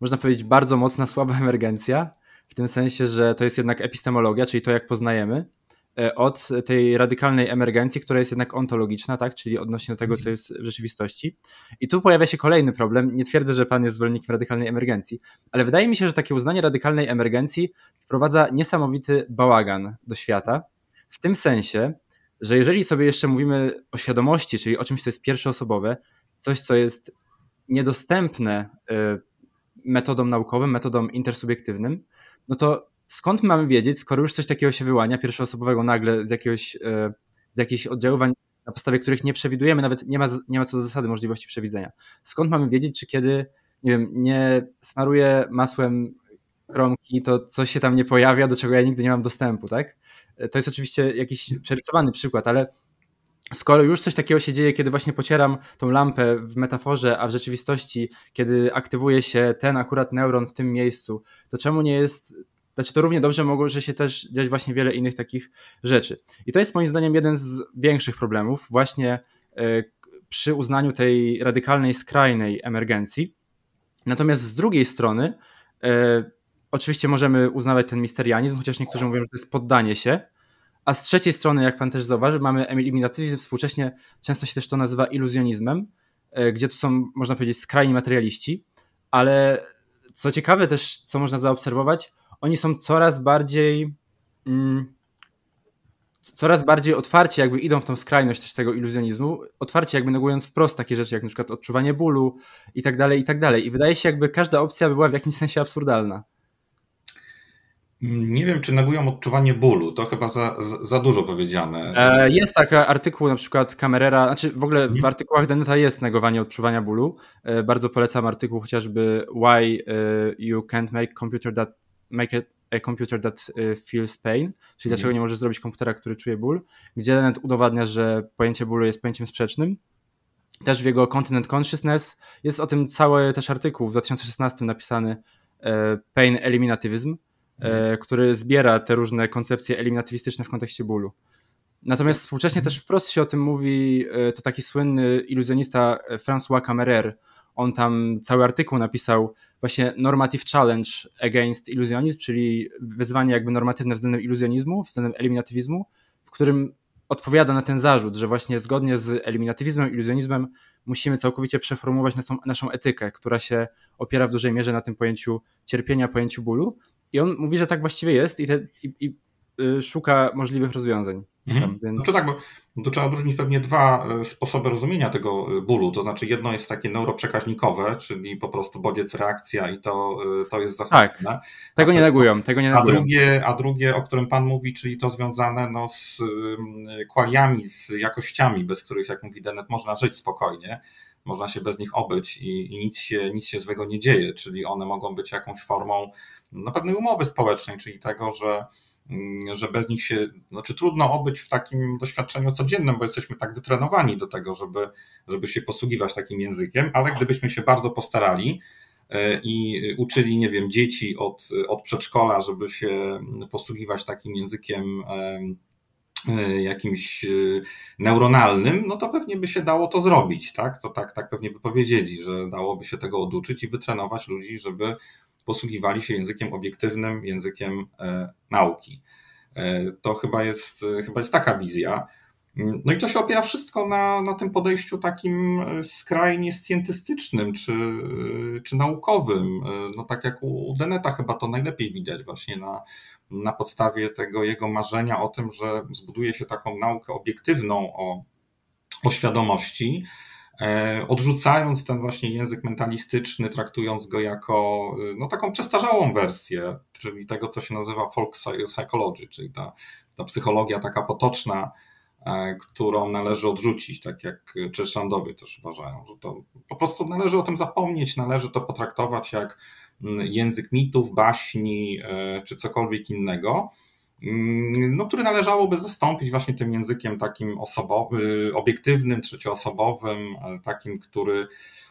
można powiedzieć, bardzo mocna, słaba emergencja. W tym sensie, że to jest jednak epistemologia, czyli to, jak poznajemy, od tej radykalnej emergencji, która jest jednak ontologiczna, tak, czyli odnośnie do tego, co jest w rzeczywistości. I tu pojawia się kolejny problem. Nie twierdzę, że pan jest zwolennikiem radykalnej emergencji, ale wydaje mi się, że takie uznanie radykalnej emergencji wprowadza niesamowity bałagan do świata. W tym sensie, że jeżeli sobie jeszcze mówimy o świadomości, czyli o czymś, co jest pierwszoosobowe, coś, co jest niedostępne y, metodą naukowym, metodą intersubiektywnym, no to skąd mamy wiedzieć, skoro już coś takiego się wyłania, pierwszoosobowego nagle z, jakiegoś, y, z jakichś oddziaływań, na podstawie których nie przewidujemy, nawet nie ma, nie ma co do zasady możliwości przewidzenia. Skąd mamy wiedzieć, czy kiedy, nie wiem, nie smaruję masłem kronki, to coś się tam nie pojawia, do czego ja nigdy nie mam dostępu, tak? To jest oczywiście jakiś przerysowany przykład, ale skoro już coś takiego się dzieje, kiedy właśnie pocieram tą lampę w metaforze, a w rzeczywistości, kiedy aktywuje się ten akurat neuron w tym miejscu, to czemu nie jest. Znaczy, to równie dobrze może się też dziać właśnie wiele innych takich rzeczy. I to jest moim zdaniem jeden z większych problemów, właśnie e, przy uznaniu tej radykalnej, skrajnej emergencji. Natomiast z drugiej strony, e, Oczywiście możemy uznawać ten misterianizm, chociaż niektórzy mówią, że to jest poddanie się. A z trzeciej strony, jak pan też zauważy, mamy eliminatywizm, współcześnie często się też to nazywa iluzjonizmem, e, gdzie tu są, można powiedzieć, skrajni materialiści, ale co ciekawe też, co można zaobserwować, oni są coraz bardziej mm, coraz bardziej otwarcie jakby idą w tą skrajność też tego iluzjonizmu, otwarcie jakby negując wprost takie rzeczy jak na przykład odczuwanie bólu i tak dalej, i tak dalej. I wydaje się jakby każda opcja była w jakimś sensie absurdalna. Nie wiem, czy negują odczuwanie bólu. To chyba za, za dużo powiedziane. E, jest taki artykuł na przykład Camerera, znaczy w ogóle w artykułach Deneta jest negowanie odczuwania bólu. E, bardzo polecam artykuł chociażby Why e, You Can't Make Computer That Make a Computer That Feels Pain, czyli dlaczego mhm. nie możesz zrobić komputera, który czuje ból, gdzie Denet udowadnia, że pojęcie bólu jest pojęciem sprzecznym. Też w jego Continent Consciousness jest o tym cały też artykuł w 2016 napisany Pain Eliminativism, E, który zbiera te różne koncepcje eliminatywistyczne w kontekście bólu. Natomiast współcześnie też wprost się o tym mówi, e, to taki słynny iluzjonista e, François Camerer, on tam cały artykuł napisał właśnie Normative Challenge Against Illusionism, czyli wyzwanie jakby normatywne względem iluzjonizmu, względem eliminatywizmu, w którym odpowiada na ten zarzut, że właśnie zgodnie z eliminatywizmem, iluzjonizmem musimy całkowicie przeformułować naszą, naszą etykę, która się opiera w dużej mierze na tym pojęciu cierpienia, pojęciu bólu. I on mówi, że tak właściwie jest i, te, i, i y, szuka możliwych rozwiązań. Mhm. Więc... To tak, bo to trzeba odróżnić pewnie dwa e, sposoby rozumienia tego e, bólu. To znaczy, jedno jest takie neuroprzekaźnikowe, czyli po prostu bodziec, reakcja i to, e, to jest zachowane. Tak, tego nie negują. Tego nie negują. A, drugie, a drugie, o którym Pan mówi, czyli to związane no, z kwaliami, z jakościami, bez których, jak mówi Denet, można żyć spokojnie. Można się bez nich obyć i, i nic, się, nic się złego nie dzieje, czyli one mogą być jakąś formą no, pewnej umowy społecznej, czyli tego, że, mm, że bez nich się, znaczy trudno obyć w takim doświadczeniu codziennym, bo jesteśmy tak wytrenowani do tego, żeby, żeby się posługiwać takim językiem, ale gdybyśmy się bardzo postarali, e, i uczyli, nie wiem, dzieci od, od przedszkola, żeby się posługiwać takim językiem e, jakimś e, neuronalnym, no to pewnie by się dało to zrobić, tak? To tak, tak pewnie by powiedzieli, że dałoby się tego oduczyć i wytrenować ludzi, żeby posługiwali się językiem obiektywnym, językiem e, nauki. E, to chyba jest, e, chyba jest taka wizja. No i to się opiera wszystko na, na tym podejściu takim skrajnie scjentystycznym czy, czy naukowym. No tak jak u Deneta chyba to najlepiej widać właśnie na, na podstawie tego jego marzenia o tym, że zbuduje się taką naukę obiektywną o, o świadomości, odrzucając ten właśnie język mentalistyczny, traktując go jako e, no, taką przestarzałą wersję, czyli tego, co się nazywa folk psychology, czyli ta, ta psychologia taka potoczna, e, którą należy odrzucić, tak jak Czeszandowie też uważają, że to po prostu należy o tym zapomnieć, należy to potraktować jak mm, język mitów, baśni czy cokolwiek innego. Mm, no, który należałoby zastąpić właśnie tym językiem takim osobowym, obiektywnym, trzecioosobowym, takim, który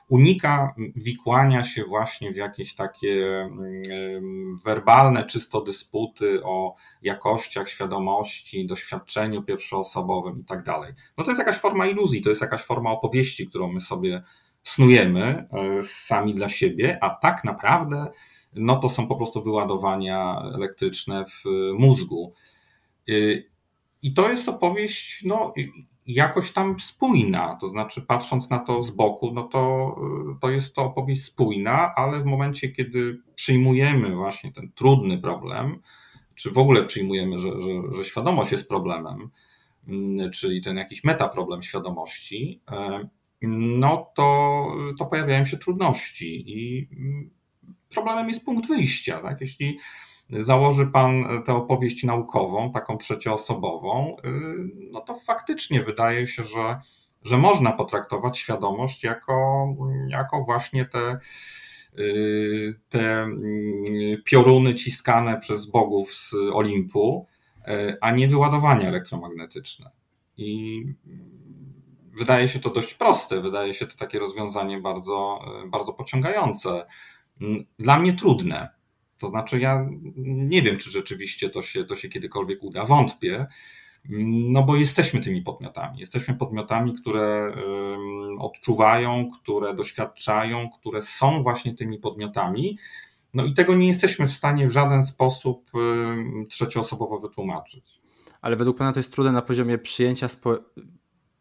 unika wikłania się właśnie w jakieś takie mm, werbalne, czysto dysputy o jakościach świadomości, doświadczeniu pierwszoosobowym i tak dalej. No to jest jakaś forma iluzji, to jest jakaś forma opowieści, którą my sobie snujemy e, sami dla siebie, a tak naprawdę no to są po prostu wyładowania elektryczne w mózgu. Y, I to jest opowieść, no, jakoś tam spójna, to znaczy patrząc na to z boku, no to, to jest to opowieść spójna, ale w momencie, kiedy przyjmujemy właśnie ten trudny problem, czy w ogóle przyjmujemy, że, że, że świadomość jest problemem, mm, czyli ten jakiś metaproblem świadomości, no to, to pojawiają się trudności i mm, problemem jest punkt wyjścia. Tak? Jeśli założy Pan tę opowieść naukową, taką trzecioosobową, y, no to faktycznie wydaje się, że, że można potraktować świadomość jako, jako właśnie te, y, te mm, pioruny ciskane przez bogów z Olimpu, y, a nie wyładowania elektromagnetyczne. I wydaje się to dość proste, wydaje się to takie rozwiązanie bardzo, bardzo pociągające. Dla mnie trudne. To znaczy, ja nie wiem, czy rzeczywiście to się, to się kiedykolwiek uda. Wątpię, no bo jesteśmy tymi podmiotami. Jesteśmy podmiotami, które odczuwają, które doświadczają, które są właśnie tymi podmiotami. No i tego nie jesteśmy w stanie w żaden sposób trzecioosobowo wytłumaczyć. Ale według Pana to jest trudne na poziomie przyjęcia spo...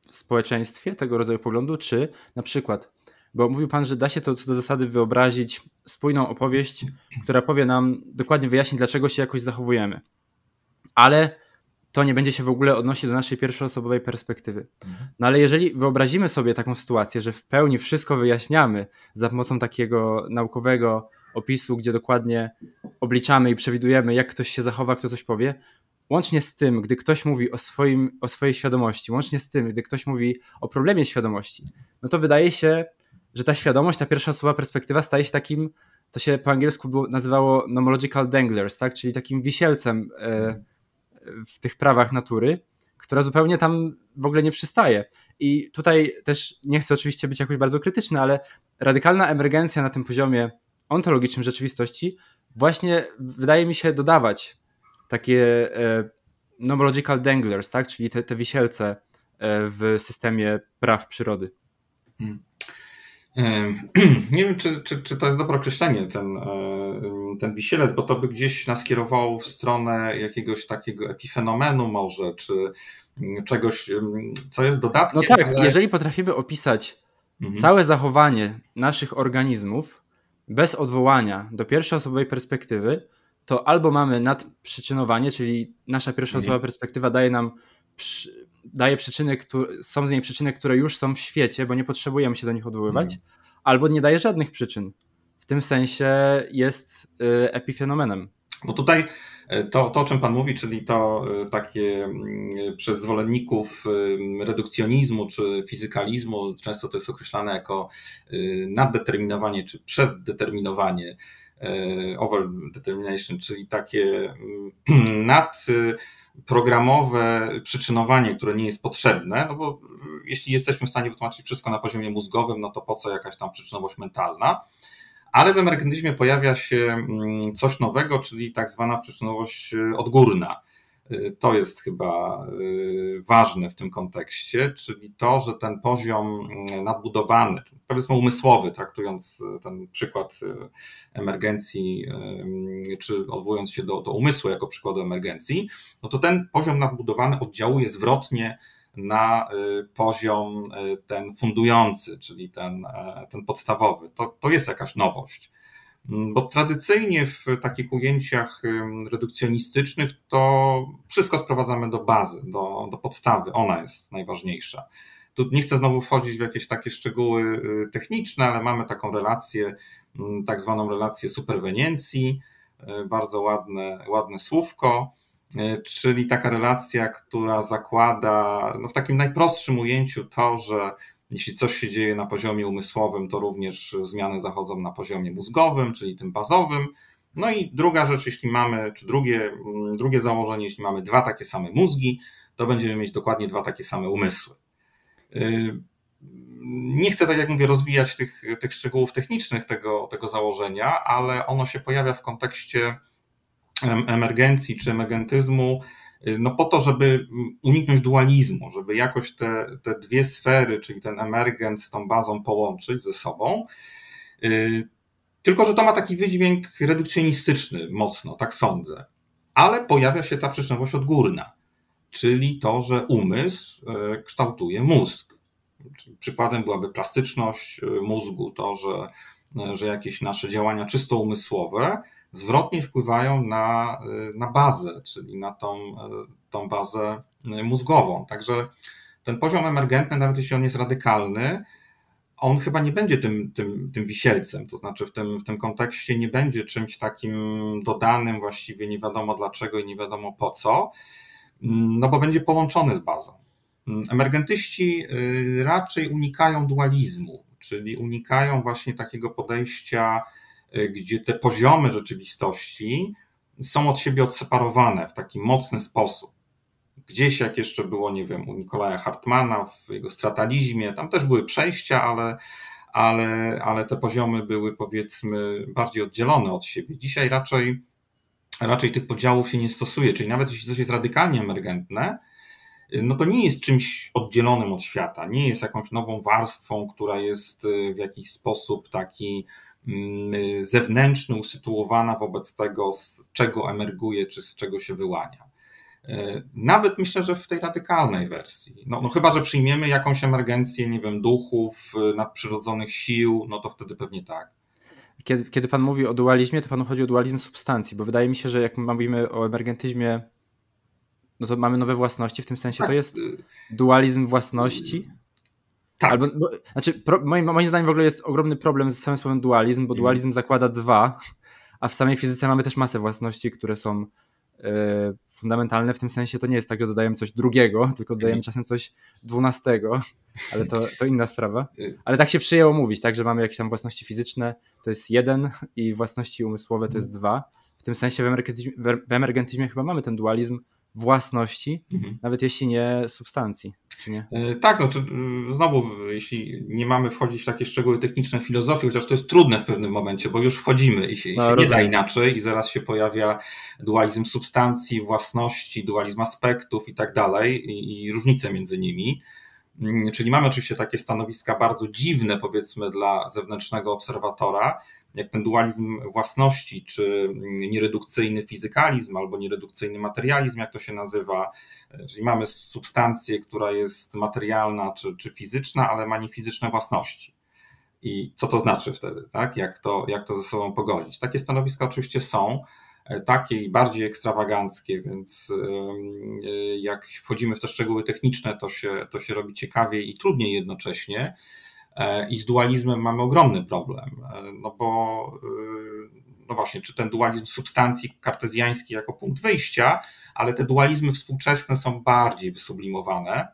w społeczeństwie tego rodzaju poglądu, czy na przykład bo mówił Pan, że da się to co do zasady wyobrazić spójną opowieść, która powie nam, dokładnie wyjaśni, dlaczego się jakoś zachowujemy. Ale to nie będzie się w ogóle odnosić do naszej pierwszoosobowej perspektywy. No ale jeżeli wyobrazimy sobie taką sytuację, że w pełni wszystko wyjaśniamy za pomocą takiego naukowego opisu, gdzie dokładnie obliczamy i przewidujemy, jak ktoś się zachowa, kto coś powie, łącznie z tym, gdy ktoś mówi o, swoim, o swojej świadomości, łącznie z tym, gdy ktoś mówi o problemie świadomości, no to wydaje się, że ta świadomość, ta pierwsza osoba perspektywa staje się takim, to się po angielsku było, nazywało nomological danglers, tak? czyli takim wisielcem e, w tych prawach natury, która zupełnie tam w ogóle nie przystaje. I tutaj też nie chcę oczywiście być jakoś bardzo krytyczny, ale radykalna emergencja na tym poziomie ontologicznym rzeczywistości właśnie wydaje mi się dodawać takie e, nomological danglers, tak? czyli te, te wisielce e, w systemie praw przyrody. Hmm. Nie wiem, czy, czy, czy to jest dobre określenie, ten, e, ten wisielec, bo to by gdzieś nas kierowało w stronę jakiegoś takiego epifenomenu może, czy mm, czegoś, mm, co jest dodatkiem. No tak, ale... jeżeli potrafimy opisać mhm. całe zachowanie naszych organizmów bez odwołania do pierwszoosobowej perspektywy, to albo mamy nadprzyczynowanie, czyli nasza pierwszoosobowa mhm. perspektywa daje nam przy daje przyczyny, które, są z niej przyczyny, które już są w świecie, bo nie potrzebujemy się do nich odwoływać, mm. albo nie daje żadnych przyczyn. W tym sensie jest y, epifenomenem. Bo tutaj y, to, to, o czym Pan mówi, czyli to y, takie przez zwolenników redukcjonizmu czy fizykalizmu, często to jest określane jako naddeterminowanie czy przeddeterminowanie, over determination, czyli takie nad programowe przyczynowanie, które nie jest potrzebne, no bo jeśli jesteśmy w stanie wytłumaczyć wszystko na poziomie mózgowym, no to po co jakaś tam przyczynowość mentalna? Ale w emergentyzmie pojawia się mm, coś nowego, czyli tak zwana przyczynowość y, odgórna. Y, to jest chyba y, ważne w tym kontekście, czyli to, że ten poziom mm, nadbudowany, powiedzmy umysłowy, traktując ten przykład emergencji, czy odwołując się do, do umysłu jako przykładu emergencji, no to ten poziom nadbudowany oddziałuje zwrotnie na poziom ten fundujący, czyli ten, ten podstawowy. To, to jest jakaś nowość. Mm, bo tradycyjnie w takich ujęciach redukcjonistycznych to wszystko sprowadzamy do bazy, do, do podstawy. Ona jest najważniejsza. Tu nie chcę znowu wchodzić w jakieś takie szczegóły y, techniczne, ale mamy taką relację, mm, tak zwaną relację superweniencji, y, bardzo ładne, ładne słówko, y, czyli taka relacja, która zakłada no w takim najprostszym ujęciu to, że jeśli coś się dzieje na poziomie umysłowym, to również zmiany zachodzą na poziomie mózgowym, czyli tym bazowym. No i druga rzecz, jeśli mamy, czy drugie, mm, drugie założenie, jeśli mamy dwa takie same mózgi, to będziemy mieć dokładnie dwa takie same umysły. Y, nie chcę, tak jak mówię, rozwijać tych, tych szczegółów technicznych tego, tego założenia, ale ono się pojawia w kontekście emergencji czy emergentyzmu no po to, żeby uniknąć dualizmu, żeby jakoś te, te dwie sfery, czyli ten emergent z tą bazą połączyć ze sobą. Y, tylko, że to ma taki wydźwięk redukcjonistyczny mocno, tak sądzę. Ale pojawia się ta przyczynowość odgórna, czyli to, że umysł y, kształtuje mózg. Przykładem byłaby plastyczność y, mózgu, to, że, że jakieś nasze działania czysto umysłowe zwrotnie wpływają na, y, na bazę, czyli na tą, y, tą bazę y, mózgową. Także ten poziom emergentny, nawet jeśli on jest radykalny, on chyba nie będzie tym, tym, tym wisielcem, to znaczy w tym, w tym kontekście nie będzie czymś takim dodanym właściwie nie wiadomo dlaczego i nie wiadomo po co, mm, no bo będzie połączony z bazą. Mm, emergentyści raczej unikają dualizmu, czyli unikają właśnie takiego podejścia gdzie te poziomy rzeczywistości są od siebie odseparowane w taki mocny sposób. Gdzieś, jak jeszcze było, nie wiem, u Nikolaja Hartmana w jego stratalizmie, tam też były przejścia, ale, ale, ale te poziomy były powiedzmy bardziej oddzielone od siebie. Dzisiaj raczej, raczej tych podziałów się nie stosuje, czyli nawet jeśli coś jest radykalnie emergentne, no to nie jest czymś oddzielonym od świata, nie jest jakąś nową warstwą, która jest w jakiś sposób taki zewnętrzny, usytuowana wobec tego, z czego emerguje, czy z czego się wyłania. E, nawet myślę, że w tej radykalnej wersji. No, no chyba, że przyjmiemy jakąś emergencję, nie wiem, duchów, e, nadprzyrodzonych sił, no to wtedy pewnie tak. Kiedy, kiedy pan mówi o dualizmie, to panu chodzi o dualizm substancji, bo wydaje mi się, że jak mówimy o emergentyzmie no to mamy nowe własności, w tym sensie tak. to jest dualizm własności. Tak. Albo, bo, znaczy, pro, moim, moim zdaniem w ogóle jest ogromny problem z samym słowem dualizm, bo mhm. dualizm zakłada dwa, a w samej fizyce mamy też masę własności, które są y, fundamentalne. W tym sensie to nie jest tak, że dodajemy coś drugiego, tylko dodajemy mhm. czasem coś dwunastego, ale to, to inna sprawa. Y. Ale tak się przyjęło mówić, tak, że mamy jakieś tam własności fizyczne, to jest jeden i własności umysłowe to jest mhm. dwa. W tym sensie w emergentyzmie, w emergentyzmie chyba mamy ten dualizm, własności, mhm. nawet jeśli nie substancji. Czy nie? E, tak, no, czy, y, znowu, jeśli nie mamy wchodzić w takie szczegóły techniczne filozofii, chociaż to jest trudne w pewnym momencie, bo już wchodzimy i się, no, się nie da inaczej, i zaraz się pojawia dualizm substancji, własności, dualizm aspektów i tak dalej, i różnice między nimi. Mm, czyli mamy oczywiście takie stanowiska bardzo dziwne, powiedzmy, dla zewnętrznego obserwatora, jak ten dualizm własności, czy nieredukcyjny fizykalizm albo nieredukcyjny materializm, jak to się nazywa. Czyli mamy substancję, która jest materialna czy, czy fizyczna, ale ma niefizyczne własności. I co to znaczy wtedy, tak? Jak to, jak to ze sobą pogodzić? Takie stanowiska oczywiście są, e, takie i bardziej ekstrawaganckie, więc e, jak wchodzimy w te szczegóły techniczne, to się, to się robi ciekawiej i trudniej jednocześnie. E, I z dualizmem mamy ogromny problem, e, no bo e, no właśnie, czy ten dualizm substancji kartezjański jako punkt wyjścia, ale te dualizmy współczesne są bardziej wysublimowane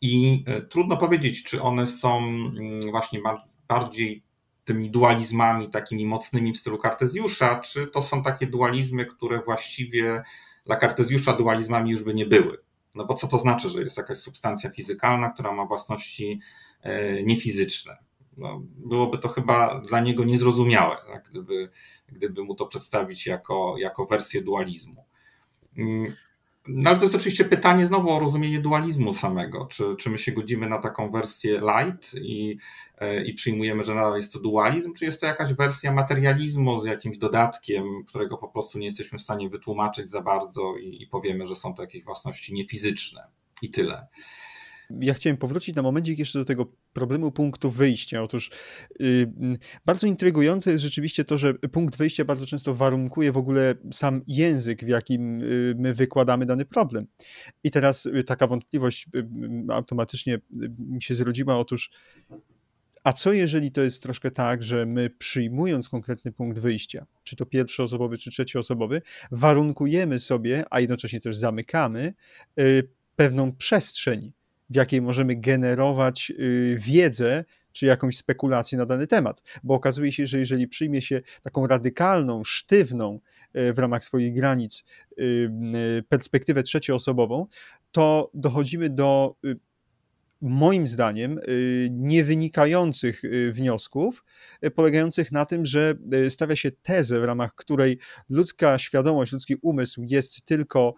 i trudno powiedzieć, czy one są mm, właśnie bardziej tymi dualizmami takimi mocnymi w stylu Kartezjusza, czy to są takie dualizmy, które właściwie dla Kartezjusza dualizmami już by nie były. No bo co to znaczy, że jest jakaś substancja fizykalna, która ma własności E, niefizyczne. No, byłoby to chyba dla niego niezrozumiałe, tak? gdyby, gdyby mu to przedstawić jako, jako wersję dualizmu. No ale to jest oczywiście pytanie znowu o rozumienie dualizmu samego. Czy, czy my się godzimy na taką wersję light i, e, i przyjmujemy, że nadal jest to dualizm, czy jest to jakaś wersja materializmu z jakimś dodatkiem, którego po prostu nie jesteśmy w stanie wytłumaczyć za bardzo i, i powiemy, że są to jakieś własności niefizyczne i tyle ja chciałem powrócić na momencik jeszcze do tego problemu punktu wyjścia. Otóż yy, bardzo intrygujące jest rzeczywiście to, że punkt wyjścia bardzo często warunkuje w ogóle sam język, w jakim yy, my wykładamy dany problem. I teraz yy, taka wątpliwość y, y, automatycznie mi się zrodziła. Otóż a co jeżeli to jest troszkę tak, że my przyjmując konkretny punkt wyjścia, czy to pierwszoosobowy, czy trzecioosobowy, warunkujemy sobie, a jednocześnie też zamykamy y, pewną przestrzeń, w jakiej możemy generować y, wiedzę czy jakąś spekulację na dany temat. Bo okazuje się, że jeżeli przyjmie się taką radykalną, sztywną y, w ramach swoich granic y, perspektywę trzecioosobową, to dochodzimy do moim zdaniem niewynikających wniosków, polegających na tym, że stawia się tezę, w ramach której ludzka świadomość, ludzki umysł jest tylko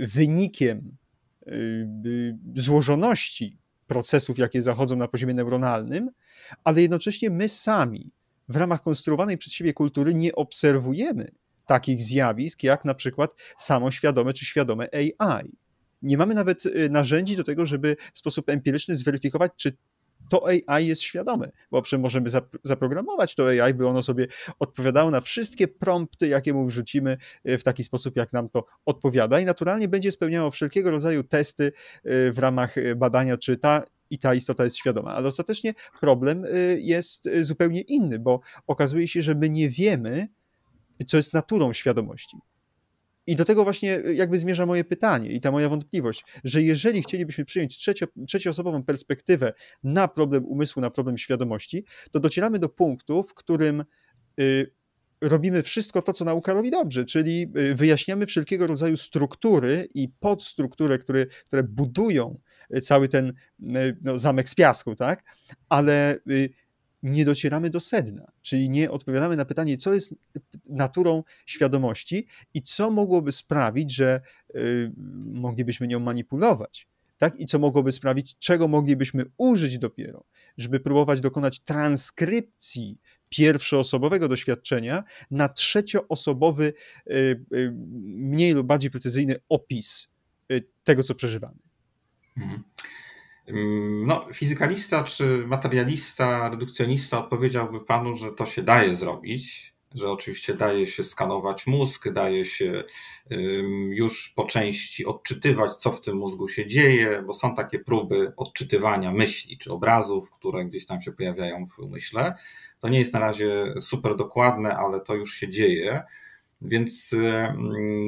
wynikiem złożoności procesów, jakie zachodzą na poziomie neuronalnym, ale jednocześnie my sami w ramach konstruowanej przez siebie kultury nie obserwujemy takich zjawisk, jak na przykład samoświadome czy świadome AI. Nie mamy nawet y, narzędzi do tego, żeby w sposób empiryczny zweryfikować, czy to AI jest świadome, bo owszem, możemy zaprogramować to AI, by ono sobie odpowiadało na wszystkie prompty, jakie mu wrzucimy e, w taki sposób, jak nam to odpowiada i naturalnie będzie spełniało wszelkiego rodzaju testy e, w ramach e, badania, czy ta i ta istota jest świadoma. Ale ostatecznie problem jest zupełnie inny, bo okazuje się, że my nie wiemy, co jest naturą świadomości. I do tego właśnie y, jakby zmierza moje pytanie i ta moja wątpliwość, że jeżeli chcielibyśmy przyjąć trzecio, trzecioosobową perspektywę na problem umysłu, na problem świadomości, to docieramy do punktu, w którym y, robimy wszystko to, co nauka robi dobrze, czyli y, wyjaśniamy wszelkiego rodzaju struktury i podstruktury, które, które budują cały ten no, zamek z piasku, tak? Ale nie docieramy do sedna, czyli nie odpowiadamy na pytanie, co jest naturą świadomości i co mogłoby sprawić, że y, moglibyśmy nią manipulować. Tak? I co mogłoby sprawić, czego moglibyśmy użyć dopiero, żeby próbować dokonać transkrypcji pierwszoosobowego doświadczenia na trzecioosobowy, y, y, mniej lub bardziej precyzyjny opis tego, co przeżywamy. Mhm. No, fizykalista czy materialista, redukcjonista odpowiedziałby panu, że to się daje zrobić, że oczywiście daje się skanować mózg, daje się już po części odczytywać, co w tym mózgu się dzieje, bo są takie próby odczytywania myśli czy obrazów, które gdzieś tam się pojawiają w umyśle. To nie jest na razie super dokładne, ale to już się dzieje. Więc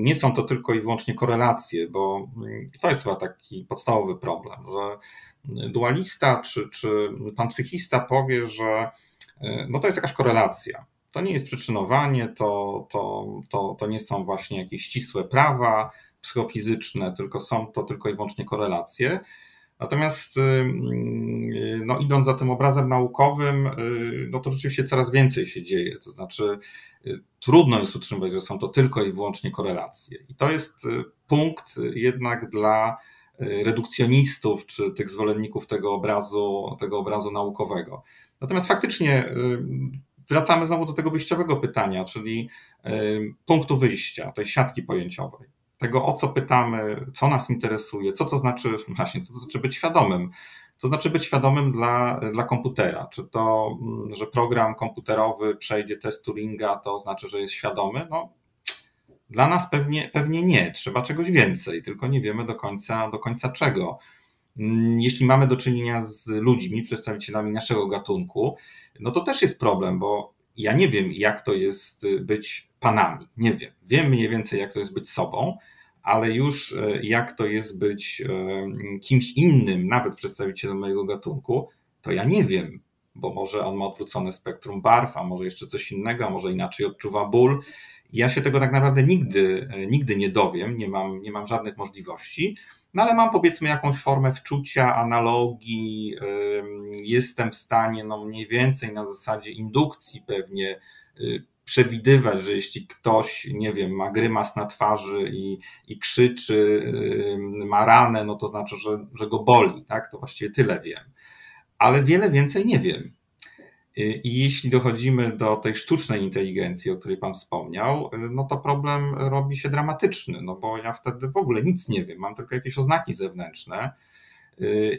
nie są to tylko i wyłącznie korelacje, bo to jest chyba taki podstawowy problem, że dualista czy, czy pan psychista powie, że no to jest jakaś korelacja to nie jest przyczynowanie, to, to, to, to nie są właśnie jakieś ścisłe prawa psychofizyczne, tylko są to tylko i wyłącznie korelacje. Natomiast no, idąc za tym obrazem naukowym, no to rzeczywiście coraz więcej się dzieje. To znaczy, trudno jest utrzymywać, że są to tylko i wyłącznie korelacje. I to jest punkt jednak dla redukcjonistów czy tych zwolenników tego obrazu, tego obrazu naukowego. Natomiast faktycznie wracamy znowu do tego wyjściowego pytania, czyli punktu wyjścia, tej siatki pojęciowej. Tego, o co pytamy, co nas interesuje, co to znaczy, właśnie, co to znaczy być świadomym. Co znaczy być świadomym dla, dla komputera? Czy to, mm, że program komputerowy przejdzie test Turinga, to znaczy, że jest świadomy? No, dla nas pewnie, pewnie nie. Trzeba czegoś więcej, tylko nie wiemy do końca, do końca czego. Mm, jeśli mamy do czynienia z ludźmi, przedstawicielami naszego gatunku, no to też jest problem, bo ja nie wiem, jak to jest być panami. Nie wiem. Wiem mniej więcej, jak to jest być sobą, ale już e, jak to jest być e, kimś innym, nawet przedstawicielem mojego gatunku, to ja nie wiem, bo może on ma odwrócone spektrum barw, a może jeszcze coś innego, a może inaczej odczuwa ból. Ja się tego tak naprawdę nigdy, e, nigdy nie dowiem, nie mam, nie mam żadnych możliwości. No ale mam powiedzmy jakąś formę wczucia, analogii, jestem w stanie no mniej więcej na zasadzie indukcji pewnie y, przewidywać, że jeśli ktoś, nie wiem, ma grymas na twarzy i, i krzyczy, ma ranę, no to znaczy, że, że go boli, tak? To właściwie tyle wiem. Ale wiele więcej nie wiem. I jeśli dochodzimy do tej sztucznej inteligencji, o której Pan wspomniał, no to problem robi się dramatyczny, no bo ja wtedy w ogóle nic nie wiem, mam tylko jakieś oznaki zewnętrzne.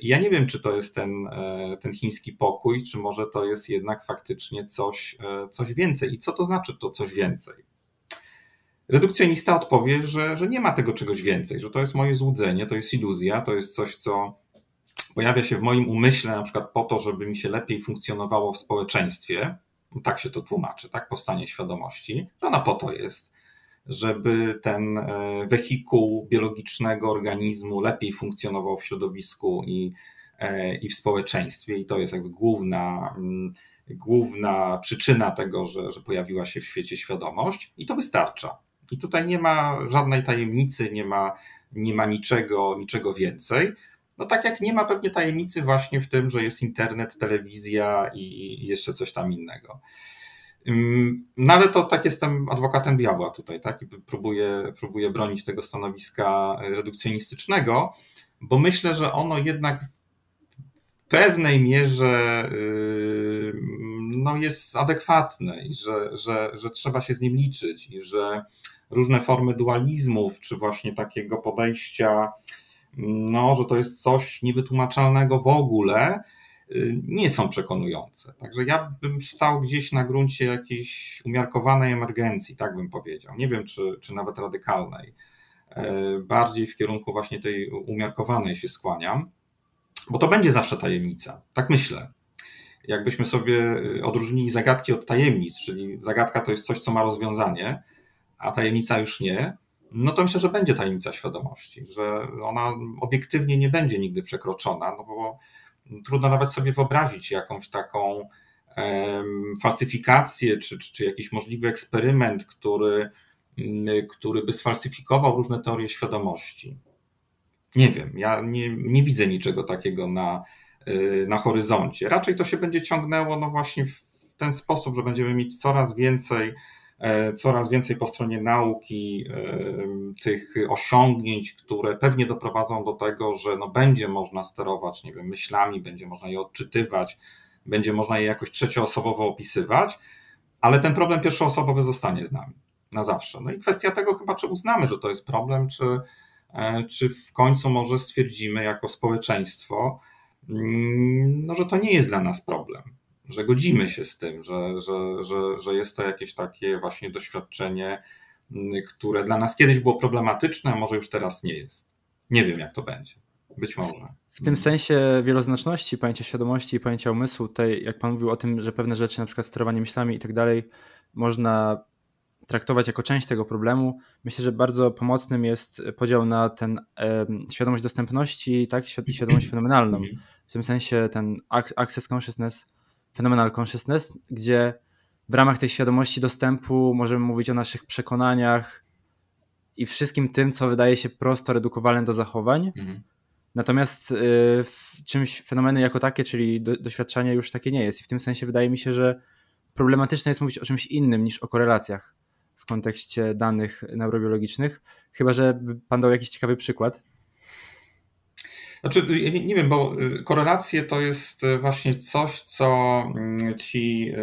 Ja nie wiem, czy to jest ten, ten chiński pokój, czy może to jest jednak faktycznie coś, coś więcej. I co to znaczy to coś więcej? Redukcjonista odpowie, że, że nie ma tego czegoś więcej, że to jest moje złudzenie, to jest iluzja, to jest coś, co pojawia się w moim umyśle na przykład po to, żeby mi się lepiej funkcjonowało w społeczeństwie, tak się to tłumaczy, tak, powstanie świadomości, że ona po to jest, żeby ten e, wehikuł biologicznego organizmu lepiej funkcjonował w środowisku i, e, i w społeczeństwie. I to jest jakby główna, mm, główna przyczyna tego, że, że pojawiła się w świecie świadomość, i to wystarcza. I tutaj nie ma żadnej tajemnicy, nie ma, nie ma niczego, niczego więcej. No tak jak nie ma pewnie tajemnicy właśnie w tym, że jest internet, telewizja i jeszcze coś tam innego. No ale to tak jestem adwokatem diabła tutaj, tak? I próbuję, próbuję bronić tego stanowiska redukcjonistycznego, bo myślę, że ono jednak w pewnej mierze no, jest adekwatne i że, że, że trzeba się z nim liczyć i że różne formy dualizmów, czy właśnie takiego podejścia no, że to jest coś niewytłumaczalnego w ogóle, nie są przekonujące. Także ja bym stał gdzieś na gruncie jakiejś umiarkowanej emergencji, tak bym powiedział. Nie wiem, czy, czy nawet radykalnej. E, bardziej w kierunku właśnie tej umiarkowanej się skłaniam, bo to będzie zawsze tajemnica. Tak myślę. Jakbyśmy sobie y, odróżnili zagadki od tajemnic, czyli zagadka to jest coś, co ma rozwiązanie, a tajemnica już nie, no to myślę, że będzie tajemnica świadomości, że ona obiektywnie nie będzie nigdy przekroczona, no bo trudno nawet sobie wyobrazić jakąś taką falsyfikację, czy, czy, czy jakiś możliwy eksperyment, który, mm, który by sfalsyfikował różne teorie świadomości. Nie wiem, ja nie, nie widzę niczego takiego na, y, na horyzoncie. Raczej to się będzie ciągnęło no właśnie w ten sposób, że będziemy mieć coraz więcej E, coraz więcej po stronie nauki e, tych osiągnięć, które pewnie doprowadzą do tego, że no będzie można sterować, nie wiem, myślami, będzie można je odczytywać, będzie można je jakoś trzecioosobowo opisywać, ale ten problem pierwszoosobowy zostanie z nami na zawsze. No i kwestia tego chyba, czy uznamy, że to jest problem, czy, e, czy w końcu może stwierdzimy jako społeczeństwo, mm, no, że to nie jest dla nas problem że godzimy się z tym, że, że, że, że jest to jakieś takie właśnie doświadczenie, które dla nas kiedyś było problematyczne, a może już teraz nie jest. Nie wiem, jak to będzie. Być może. W tym sensie wieloznaczności pojęcia świadomości i pojęcia umysłu, tutaj jak Pan mówił o tym, że pewne rzeczy, na przykład sterowanie myślami i tak dalej, można traktować jako część tego problemu. Myślę, że bardzo pomocnym jest podział na ten e, świadomość dostępności tak, i świadomość fenomenalną. Mhm. W tym sensie ten access consciousness, phenomenal consciousness, gdzie w ramach tej świadomości dostępu możemy mówić o naszych przekonaniach i wszystkim tym, co wydaje się prosto redukowalne do zachowań. Mhm. Natomiast y, w czymś fenomeny jako takie, czyli do, doświadczanie już takie nie jest. I w tym sensie wydaje mi się, że problematyczne jest mówić o czymś innym niż o korelacjach w kontekście danych neurobiologicznych. Chyba, że pan dał jakiś ciekawy przykład. Znaczy, nie, nie wiem, bo y, korelacje to jest y, właśnie coś, co mm, ci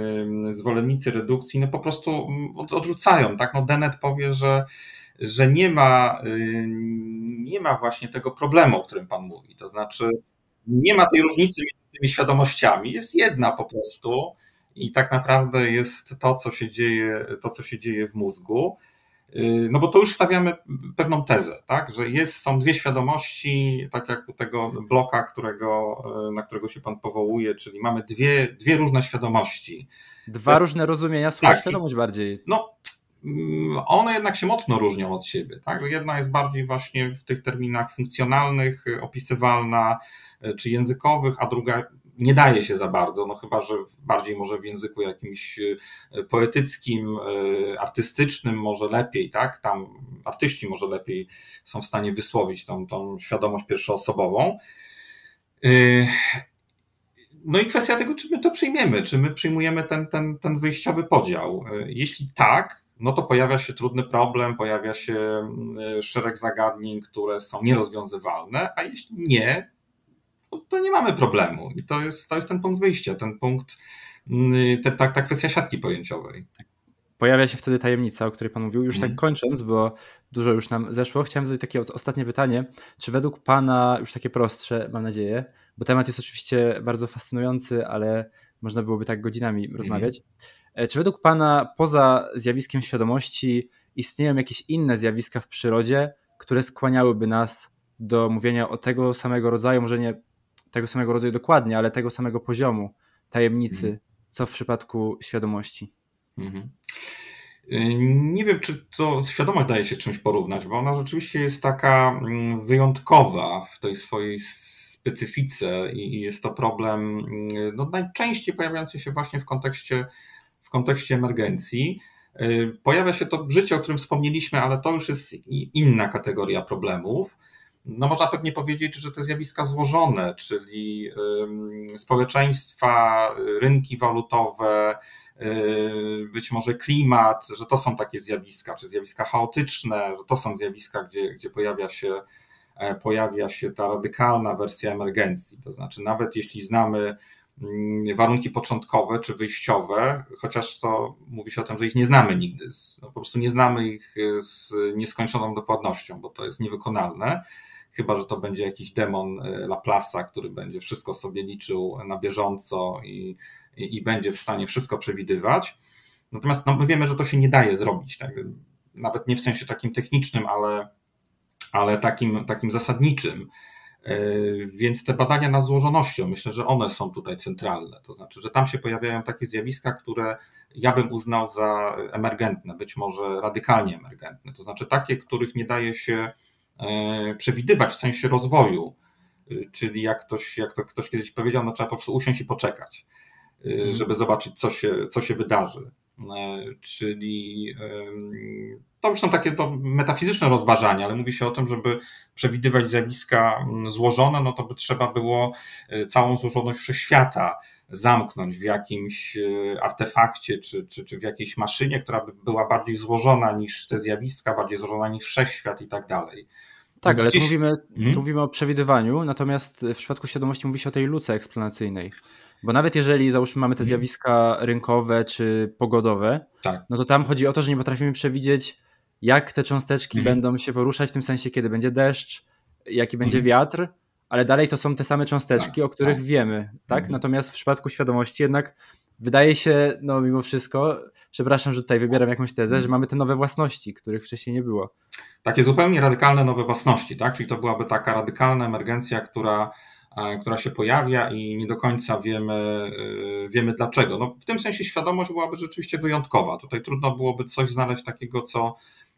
zwolennicy redukcji no po prostu mm, odrzucają. Tak? No Dennett powie, że, że nie, ma, y, nie ma właśnie tego problemu, o którym Pan mówi. To znaczy, nie ma tej różnicy między tymi świadomościami. Jest jedna po prostu i tak naprawdę jest to, co się dzieje, to, co się dzieje w mózgu. Y, no bo to już stawiamy pewną tezę, tak? że jest, są dwie świadomości, tak jak u tego bloka, którego, y, na którego się Pan powołuje, czyli mamy dwie, dwie różne świadomości. Dwa różne rozumienia słowa tak, świadomość bardziej. No, mm, one jednak się mocno różnią od siebie. Tak? Jedna jest bardziej właśnie w tych terminach funkcjonalnych, opisywalna czy językowych, a druga nie daje się za bardzo, no chyba, że bardziej może w języku jakimś e, poetyckim, e, artystycznym może lepiej, tak? Tam artyści może lepiej są w stanie wysłowić tą, tą świadomość pierwszoosobową. E, no i kwestia tego, czy my to przyjmiemy, czy my przyjmujemy ten, ten, ten wyjściowy podział. Jeśli tak, no to pojawia się trudny problem, pojawia się szereg zagadnień, które są nierozwiązywalne, a jeśli nie, to nie mamy problemu. I to jest, to jest ten punkt wyjścia, ten punkt, mm, te, ta, ta kwestia siatki pojęciowej. Pojawia się wtedy tajemnica, o której Pan mówił. Już mm. tak mhm. kończąc, bo dużo już nam zeszło, chciałem zadać takie ostatnie pytanie. Czy według Pana, już takie prostsze, mam nadzieję, bo temat jest oczywiście bardzo fascynujący, ale można byłoby tak godzinami mm. rozmawiać. Czy według Pana, poza zjawiskiem świadomości, istnieją jakieś inne zjawiska w przyrodzie, które skłaniałyby nas do mówienia o tego samego rodzaju, może nie tego samego rodzaju dokładnie, ale tego samego poziomu tajemnicy, mhm. co w przypadku świadomości. Mhm. Y, nie wiem, czy to świadomość daje się czymś porównać, bo ona rzeczywiście jest taka mm, wyjątkowa w tej swojej specyfice i jest to problem mm, no, najczęściej pojawiający się właśnie w kontekście, w kontekście emergencji. Y, pojawia się to życie, o którym wspomnieliśmy, ale to już jest inna kategoria problemów no można pewnie powiedzieć, że te zjawiska złożone, czyli społeczeństwa, rynki walutowe, y, być może klimat, że to są takie zjawiska, czy zjawiska chaotyczne, że to są zjawiska, gdzie, gdzie pojawia się e, pojawia się ta radykalna wersja emergencji. To znaczy, nawet jeśli znamy mm, warunki początkowe czy wyjściowe, chociaż to mówi się o tym, że ich nie znamy nigdy. No, po prostu nie znamy ich z nieskończoną dokładnością, bo to jest niewykonalne chyba że to będzie jakiś demon e, Laplace'a, który będzie wszystko sobie liczył na bieżąco i, i, i będzie w stanie wszystko przewidywać. Natomiast no, my wiemy, że to się nie daje zrobić, tak? nawet nie w sensie takim technicznym, ale, ale takim, takim zasadniczym. E, więc te badania nad złożonością, myślę, że one są tutaj centralne. To znaczy, że tam się pojawiają takie zjawiska, które ja bym uznał za emergentne, być może radykalnie emergentne. To znaczy takie, których nie daje się przewidywać w sensie rozwoju. E, czyli jak ktoś, jak to ktoś kiedyś powiedział, no trzeba po prostu usiąść i poczekać, e, mhm. żeby zobaczyć, co się, co się wydarzy. Czyli to już są takie to metafizyczne rozważania, ale mówi się o tym, żeby przewidywać zjawiska złożone, no to by trzeba było całą złożoność wszechświata zamknąć w jakimś artefakcie czy, czy, czy w jakiejś maszynie, która by była bardziej złożona niż te zjawiska, bardziej złożona niż wszechświat i tak dalej. Tak, ale tu, mówimy, tu mówimy o przewidywaniu, natomiast w przypadku świadomości mówi się o tej luce eksplanacyjnej. Bo nawet jeżeli załóżmy mamy te mhm. zjawiska rynkowe czy pogodowe, tak. no to tam chodzi o to, że nie potrafimy przewidzieć, jak te cząsteczki hmm. będą się poruszać, w tym sensie, kiedy będzie deszcz, jaki będzie hmm. wiatr, ale dalej to są te same cząsteczki, tak, o których tak. wiemy, tak? Mhm. Natomiast w przypadku świadomości jednak wydaje się, no mimo wszystko, przepraszam, że tutaj wybieram jakąś tezę, że mamy te nowe własności, których wcześniej nie było. Takie zupełnie radykalne nowe własności, tak? Czyli to byłaby taka radykalna emergencja, która, e, która się pojawia i nie do końca wiemy, e, wiemy dlaczego. No, w tym sensie świadomość byłaby rzeczywiście wyjątkowa. Tutaj trudno byłoby coś znaleźć takiego, co,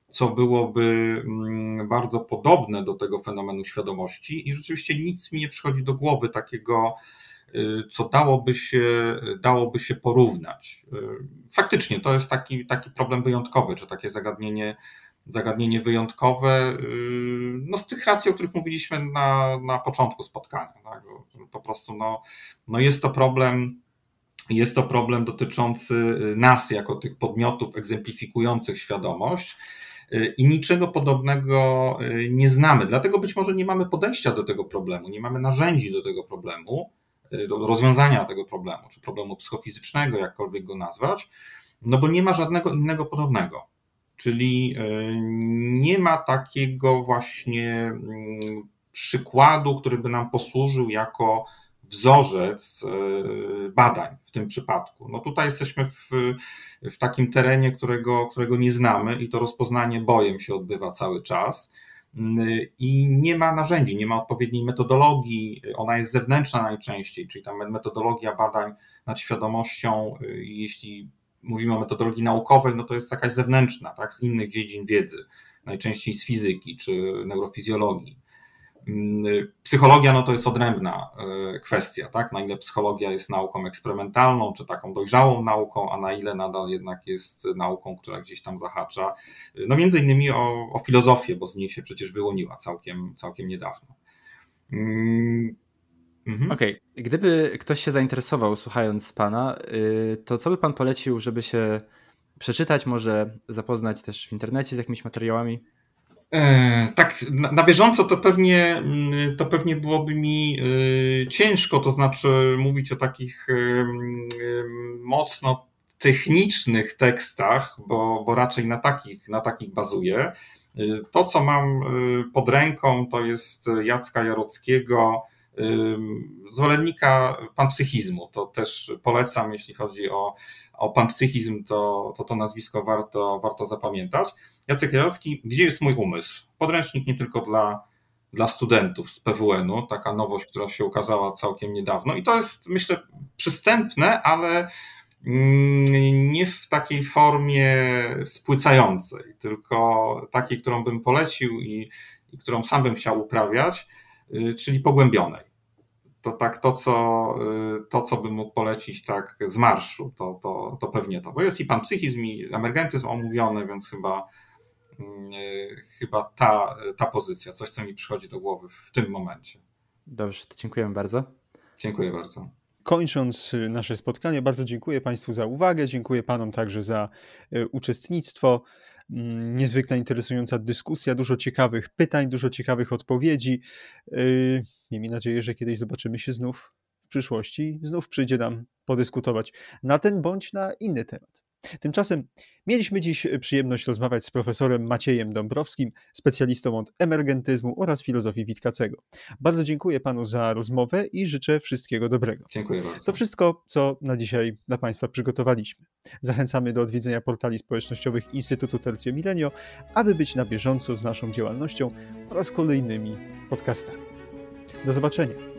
co byłoby mm, bardzo podobne do tego fenomenu świadomości i rzeczywiście nic mi nie przychodzi do głowy takiego, co dałoby się, dałoby się porównać. Faktycznie to jest taki, taki problem wyjątkowy, czy takie zagadnienie, zagadnienie wyjątkowe, no z tych racji, o których mówiliśmy na, na początku spotkania. Tak? Po prostu no, no jest to problem, jest to problem dotyczący nas jako tych podmiotów egzemplifikujących świadomość i niczego podobnego nie znamy. Dlatego być może nie mamy podejścia do tego problemu, nie mamy narzędzi do tego problemu, do rozwiązania tego problemu, czy problemu psychofizycznego, jakkolwiek go nazwać, no bo nie ma żadnego innego podobnego. Czyli y, nie ma takiego właśnie mm, przykładu, który by nam posłużył jako wzorzec e, badań w tym przypadku. No tutaj jesteśmy w, w takim terenie, którego, którego nie znamy i to rozpoznanie bojem się odbywa cały czas. I nie ma narzędzi, nie ma odpowiedniej metodologii, ona jest zewnętrzna najczęściej, czyli ta metodologia badań nad świadomością, e, jeśli mówimy o metodologii naukowej, no to jest jakaś zewnętrzna, tak, z innych dziedzin wiedzy, najczęściej z fizyki czy neurofizjologii. Mm, psychologia no to jest odrębna e, kwestia, tak? Na ile psychologia jest nauką eksperymentalną, czy taką dojrzałą nauką, a na ile nadal jednak jest nauką, która gdzieś tam zahacza, no między innymi o, o filozofię, bo z niej się przecież wyłoniła całkiem, całkiem niedawno. Mm, mhm. Okej, okay. gdyby ktoś się zainteresował słuchając pana, y, to co by pan polecił, żeby się przeczytać, może zapoznać też w internecie z jakimiś materiałami? E, tak, na bieżąco to pewnie, mm, to pewnie byłoby mi e, ciężko, to znaczy mówić o takich e, mocno technicznych tekstach, bo, bo raczej na takich, na takich bazuję. To, co mam pod ręką, to jest Jacka Jarockiego, zwolennika panpsychizmu. To też polecam, jeśli chodzi o, o panpsychizm, to, to to nazwisko warto, warto zapamiętać. Jacek Jarowski, Gdzie jest mój umysł? Podręcznik nie tylko dla, dla studentów z PWN-u, taka nowość, która się ukazała całkiem niedawno i to jest, myślę, przystępne, ale mm, nie w takiej formie spłycającej, tylko takiej, którą bym polecił i, i którą sam bym chciał uprawiać, czyli pogłębionej. To tak to, co, y, to, co bym mógł polecić tak z marszu, to, to, to pewnie to. Bo jest i pan psychizm, i emergentyzm omówiony, więc chyba Mm, e, chyba ta, ta pozycja, coś co mi przychodzi do głowy w tym momencie. Dobrze, to dziękujemy bardzo. Dziękuję bardzo. Kończąc y, nasze spotkanie, bardzo dziękuję Państwu za uwagę, dziękuję Panom także za y, uczestnictwo. Mm, niezwykle interesująca dyskusja, dużo ciekawych pytań, dużo ciekawych odpowiedzi. Y, miejmy nadzieję, że kiedyś zobaczymy się znów w przyszłości. Znów przyjdzie nam podyskutować na ten bądź na inny temat. Tymczasem mieliśmy dziś przyjemność rozmawiać z profesorem Maciejem Dąbrowskim, specjalistą od emergentyzmu oraz filozofii Witkacego. Bardzo dziękuję panu za rozmowę i życzę wszystkiego dobrego. Dziękuję bardzo. To wszystko, co na dzisiaj dla państwa przygotowaliśmy. Zachęcamy do odwiedzenia portali społecznościowych Instytutu Tercio Milenio, aby być na bieżąco z naszą działalnością oraz kolejnymi podcastami. Do zobaczenia.